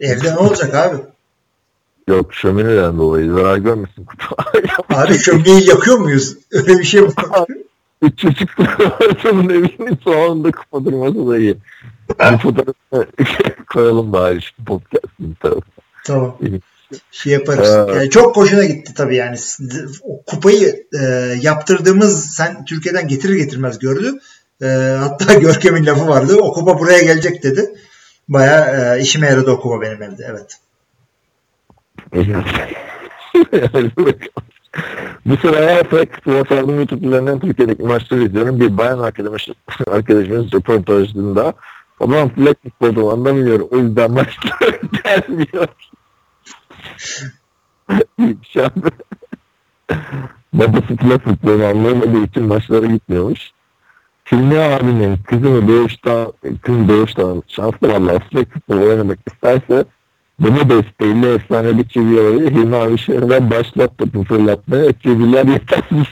S2: Evde ne olacak abi?
S3: yok şömineden dolayı zarar görmesin kutu.
S2: Abi şömineyi yakıyor muyuz? Öyle bir şey mi?
S3: Üç çocuk adamın evinin salonunda kupa durması da iyi. Bir fotoğrafını koyalım bari şu podcast'ın tarafına.
S2: tamam. Şey yaparız.
S3: Ee,
S2: Yani çok hoşuna gitti tabii yani. O kupayı e, yaptırdığımız sen Türkiye'den getirir getirmez gördü. E, hatta Görkem'in lafı vardı. O kupa buraya gelecek dedi. Baya e, işime yaradı o kupa benim evde. Evet.
S3: Yani. Bu sıra her Frankfurt'a saldığım YouTube üzerinden Türkiye'deki maçları izliyorum. Bir bayan arkadaşımız, arkadaşımız röportajında o zaman flag futbolu anlamıyorum. O yüzden maçlar gelmiyor. Şu an babası flag futbolu anlamadığı için maçlara gitmiyormuş. Hilmi abinin kızını doğuştan, kız doğuştan şanslı valla flag futbolu oynamak isterse bunu desteğiyle efsane bir çivi olayı Hilmi abi şehirden başlattı bu fırlatmaya. Çiviler yetersiz.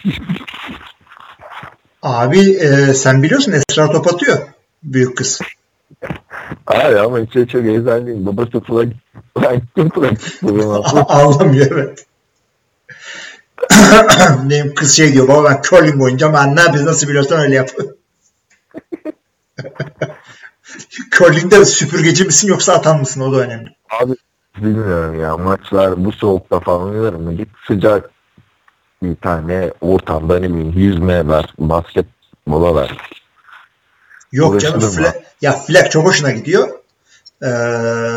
S2: Abi e, sen biliyorsun Esra top atıyor. Büyük kız.
S3: Abi ama içeri çok değil. Babası flag, flag, flag futbolu.
S2: Ağlamıyor evet. Benim kız şey diyor baba ben curling oynayacağım. Anne biz nasıl biliyorsan öyle yap. Curling'de süpürgeci misin yoksa atan mısın? O da önemli.
S3: Abi bilmiyorum ya maçlar bu soğukta falan oynarım mı? Git sıcak bir tane ortamda ne bileyim yüzme ver, basketbola ver.
S2: Yok canım flag, ya flag çok hoşuna gidiyor. Ee,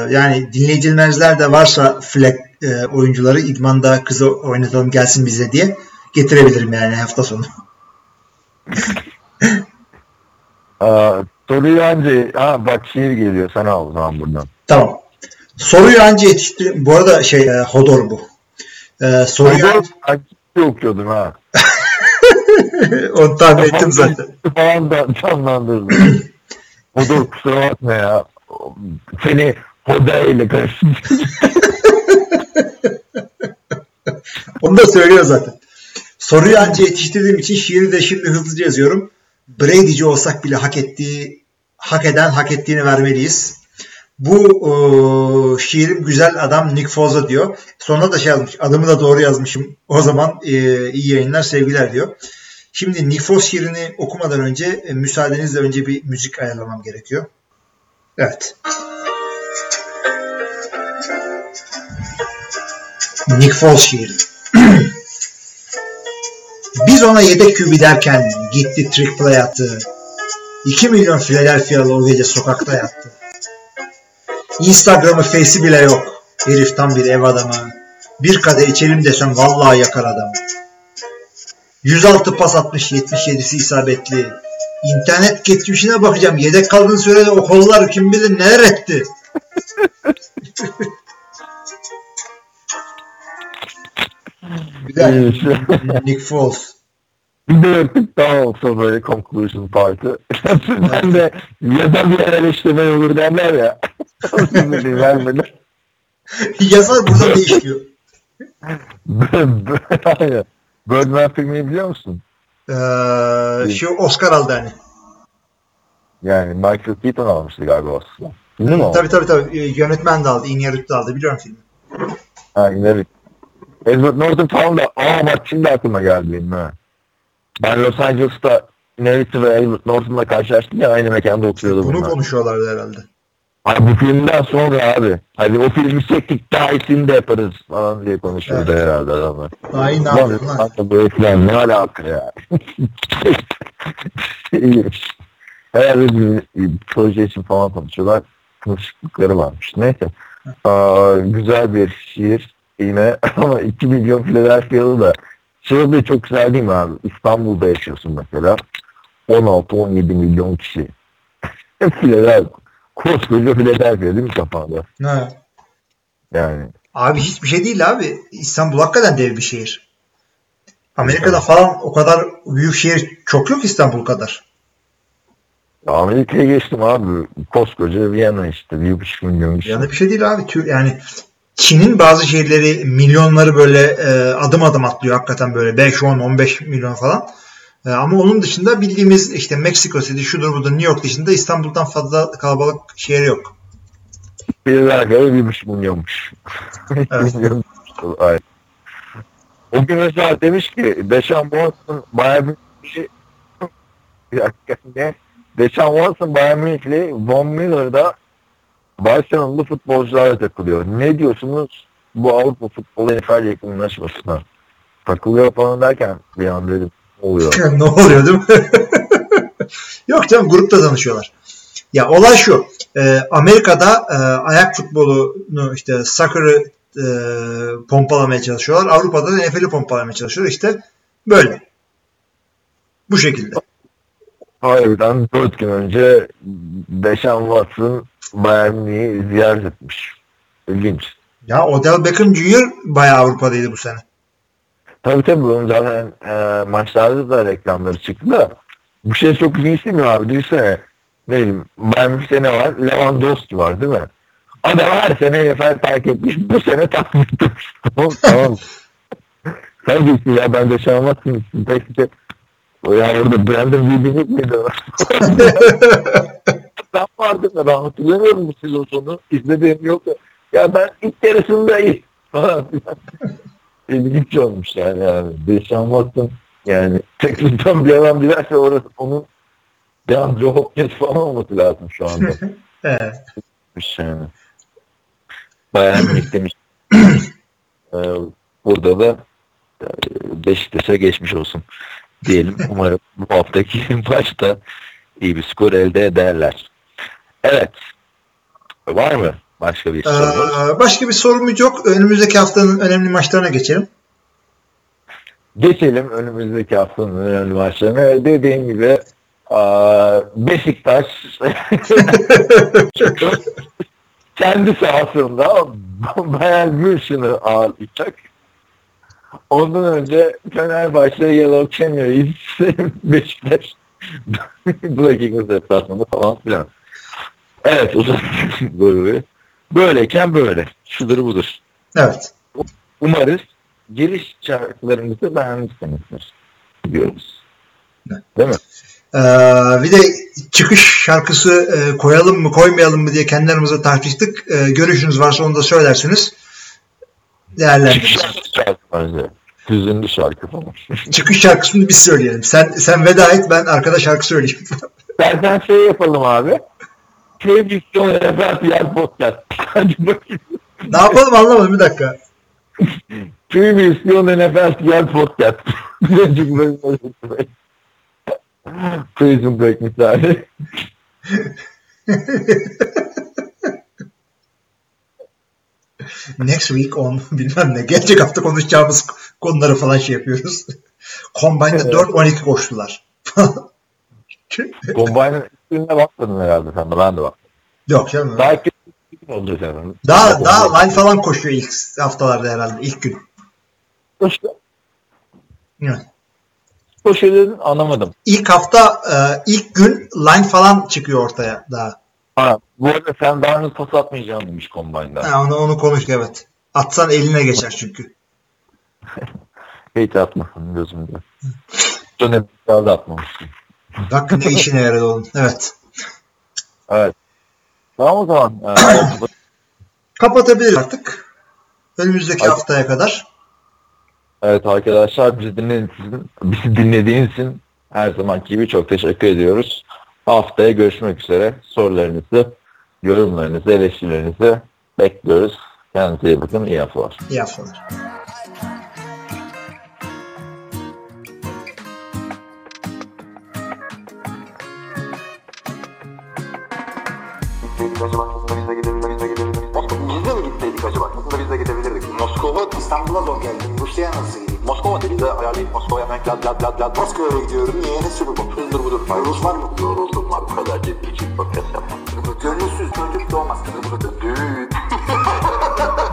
S2: yani dinleyiciler de varsa flag e, oyuncuları idmanda kızı oynatalım gelsin bize diye getirebilirim yani hafta sonu.
S3: Aa, soruyu anca ha bak şiir geliyor sana o zaman buradan.
S2: Tamam. Soruyu anca yetiştir. Bu arada şey e, Hodor bu. Ee, soruyu
S3: Soruyu anca okuyordum ha.
S2: onu tahmin ettim zaten.
S3: falan da canlandırdı. o da kusura bakma ya. Seni Hoda ile karıştırdım.
S2: Onu da söylüyor zaten. Soruyu anca yetiştirdiğim için şiiri de şimdi hızlıca yazıyorum. Brady'ci olsak bile hak ettiği, hak eden hak ettiğini vermeliyiz. Bu o, şiirim güzel adam Nick Foza diyor. Sonra da şey yazmış. Adımı da doğru yazmışım. O zaman e, iyi yayınlar sevgiler diyor. Şimdi Nick Foz şiirini okumadan önce e, müsaadenizle önce bir müzik ayarlamam gerekiyor. Evet. Nick Foz şiiri. Biz ona yedek kübü derken gitti trick play attı. 2 milyon Philadelphia'lı o gece sokakta yattı. Instagram'ı face'i bile yok. Herif tam bir ev adamı. Bir kadeh içelim desem vallahi yakar adamı. 106 pas atmış 77'si isabetli. İnternet geçmişine bakacağım. Yedek kaldığın sürede o kollar kim bilir neler etti. Güzel. Nick Foles.
S3: bir de yaptık daha olsa böyle conclusion party. ben de ya da bir eleştirme olur derler ya. Vermeden.
S2: Yazar burada değişiyor.
S3: Aynen. Birdman filmini biliyor musun?
S2: Ee, şu Oscar aldı hani.
S3: Yani Michael Keaton almıştı galiba aslında. Değil mi?
S2: Tabii tabii tabii. Ee, Yönetmen de aldı. Iñárritu da aldı. Biliyorum filmi.
S3: Ha yine Edward Norton falan da aa bak şimdi aklıma geldi benim ha. Ben Los Angeles'ta Iñárritu ve Edward Norton'la karşılaştım ya aynı mekanda oturuyordu
S2: Bunu
S3: bunlar.
S2: konuşuyorlardı herhalde.
S3: Abi bu filmden sonra abi. Hadi o filmi çektik daha iyisini de yaparız falan diye konuşuyordu herhalde adamlar.
S2: Ay ne yapıyorsun lan?
S3: bu falan ne alaka ya? Herhalde bir, bir proje için falan konuşuyorlar. Konuştukları varmış. Neyse. Aa, güzel bir şiir yine ama 2 milyon Philadelphia'lı da de çok güzel değil mi abi? İstanbul'da yaşıyorsun mesela. 16-17 milyon kişi. Philadelphia. Koskoca Philadelphia değil mi kafanda?
S2: Ha.
S3: Yani
S2: Abi hiçbir şey değil abi. İstanbul hakikaten dev bir şehir. Amerika'da falan o kadar büyük şehir çok yok İstanbul kadar.
S3: Amerika'ya geçtim abi. Koskoca Viyana işte. Bir buçuk milyon kişi.
S2: Yani bir şey değil abi. Yani Çin'in bazı şehirleri milyonları böyle e, adım adım atlıyor hakikaten böyle 5, 10, 15 milyon falan. E, ama onun dışında bildiğimiz işte Meksiko City, şudur budur New York dışında İstanbul'dan fazla kalabalık şehir yok.
S3: Biriler göre bir buçuk milyonmuş.
S2: Evet.
S3: Milyon. Ay. O gün mesela demiş ki Deşan Watson Bayern dakika ne? Deşan Watson Bayern Münih'li Von Miller'da Barcelona'lı futbolcularla takılıyor. Ne diyorsunuz bu Avrupa futbolu NFL yakınlaşmasına? Takılıyor falan derken bir an dedim oluyor?
S2: ne oluyor değil mi? Yok canım grupta tanışıyorlar. Ya olay şu. e, Amerika'da e, ayak futbolunu işte soccer'ı e, pompalamaya çalışıyorlar. Avrupa'da da NFL'i pompalamaya çalışıyorlar. İşte böyle. Bu şekilde.
S3: Harbiden 4 gün önce Deşan Watson Bayern Münih'i ziyaret etmiş. İlginç.
S2: Ya Odell Beckham Jr. bayağı Avrupa'daydı bu sene.
S3: Tabii tabii bunun zaten e, maçlarda da reklamları çıktı da bu şey çok ilginç değil mi abi? Düşünsene ne bileyim Bayern Münih'te ne var? Lewandowski var değil mi? Adam her sene NFL terk etmiş. Bu sene takmış. tamam tamam. Sen diyorsun ya ben de şu an Watson'ın peki o ya orada Brandon Williams miydi? ben vardı da ben hatırlamıyorum bu sezon sonu. İzlediğim yok. Ya ben ilk yarısında iyi. falan filan. İlginç olmuş yani. Deşan Watson yani Texas'tan bir adam dilerse orası onun DeAndre Hopkins falan olması lazım şu anda.
S2: Evet.
S3: Şey yani. Bayağı demiş. Ee, burada da e, Beşiktaş'a geçmiş olsun diyelim. Umarım bu haftaki maçta iyi bir skor elde ederler. Evet. Var mı başka bir soru?
S2: Ee, başka bir sorumuz yok. Önümüzdeki haftanın önemli maçlarına geçelim.
S3: Geçelim önümüzdeki haftanın önemli maçlarına. Dediğim gibi Beşiktaş kendi sahasında Bayern München'i ağırlayacak. Ondan önce Fenerbahçe Yellow Canaries Beşiktaş Black Eagles deplasmanı falan filan. Evet uzun böyle. Böyleyken böyle. Şudur budur.
S2: Evet.
S3: Umarız giriş şarkılarımızı beğenmişsinizdir diyoruz. Değil mi?
S2: Ee, bir de çıkış şarkısı e, koyalım mı koymayalım mı diye kendi aramızda tartıştık. Ee, görüşünüz varsa onu da söylersiniz. Değerlendiririz.
S3: Hüzünlü şarkı falan.
S2: Çıkış şarkısını biz söyleyelim. Sen sen veda et ben arkada şarkı söyleyeyim.
S3: Dersen şey yapalım abi. Sevgisyon Efendim Yer Podcast. Hadi bakayım.
S2: ne yapalım anlamadım bir dakika.
S3: Sevgisyon NFL Yer Podcast. Birazcık böyle Prison Break misali.
S2: Next week on bilmem ne. Gelecek hafta konuşacağımız konuları falan şey yapıyoruz. Combine'da
S3: Evet.
S2: 4-12 koştular.
S3: Combine'ın üstüne bakmadın herhalde sen de ben de bak.
S2: Yok canım.
S3: Daha kötü oldu senin.
S2: Daha, daha line falan koşuyor ilk haftalarda herhalde. ilk gün.
S3: İşte
S2: Evet.
S3: o şeylerin anlamadım.
S2: İlk hafta e, ilk gün line falan çıkıyor ortaya daha.
S3: Ha, bu arada sen daha önce pas atmayacağım demiş Combine'da.
S2: Ha, onu, onu konuştuk evet. Atsan eline geçer çünkü.
S3: Hiç atmasın gözümde. Dönem da atmamışsın.
S2: Bak ne işine yaradı onun. Evet.
S3: Evet. Tamam o zaman. Ee,
S2: Kapatabiliriz artık. Önümüzdeki
S3: Hadi.
S2: haftaya kadar.
S3: evet arkadaşlar bizi dinlediğiniz için, bizi dinlediğiniz için her zamanki gibi çok teşekkür ediyoruz. Haftaya görüşmek üzere. Sorularınızı, yorumlarınızı, eleştirilerinizi bekliyoruz. Kendinize iyi bakın. İyi haftalar.
S2: İyi haftalar.
S1: acaba? Aslında biz de gidebiliriz. Biz de mi gitseydik acaba? Aslında biz de gidebilirdik. Moskova, İstanbul'a zor geldim. Rusya'ya nasıl gideyim? Moskova dedi de ayarlayıp Moskova'ya hemen lad lad lad lad. Moskova'ya gidiyorum. Niye? Ne sürü bu? Hızdır budur. Rus var mı? Yoruldum var. Bu kadar ciddi için podcast yapmam. Gönülsüz çocuk doğmaz. Düğün.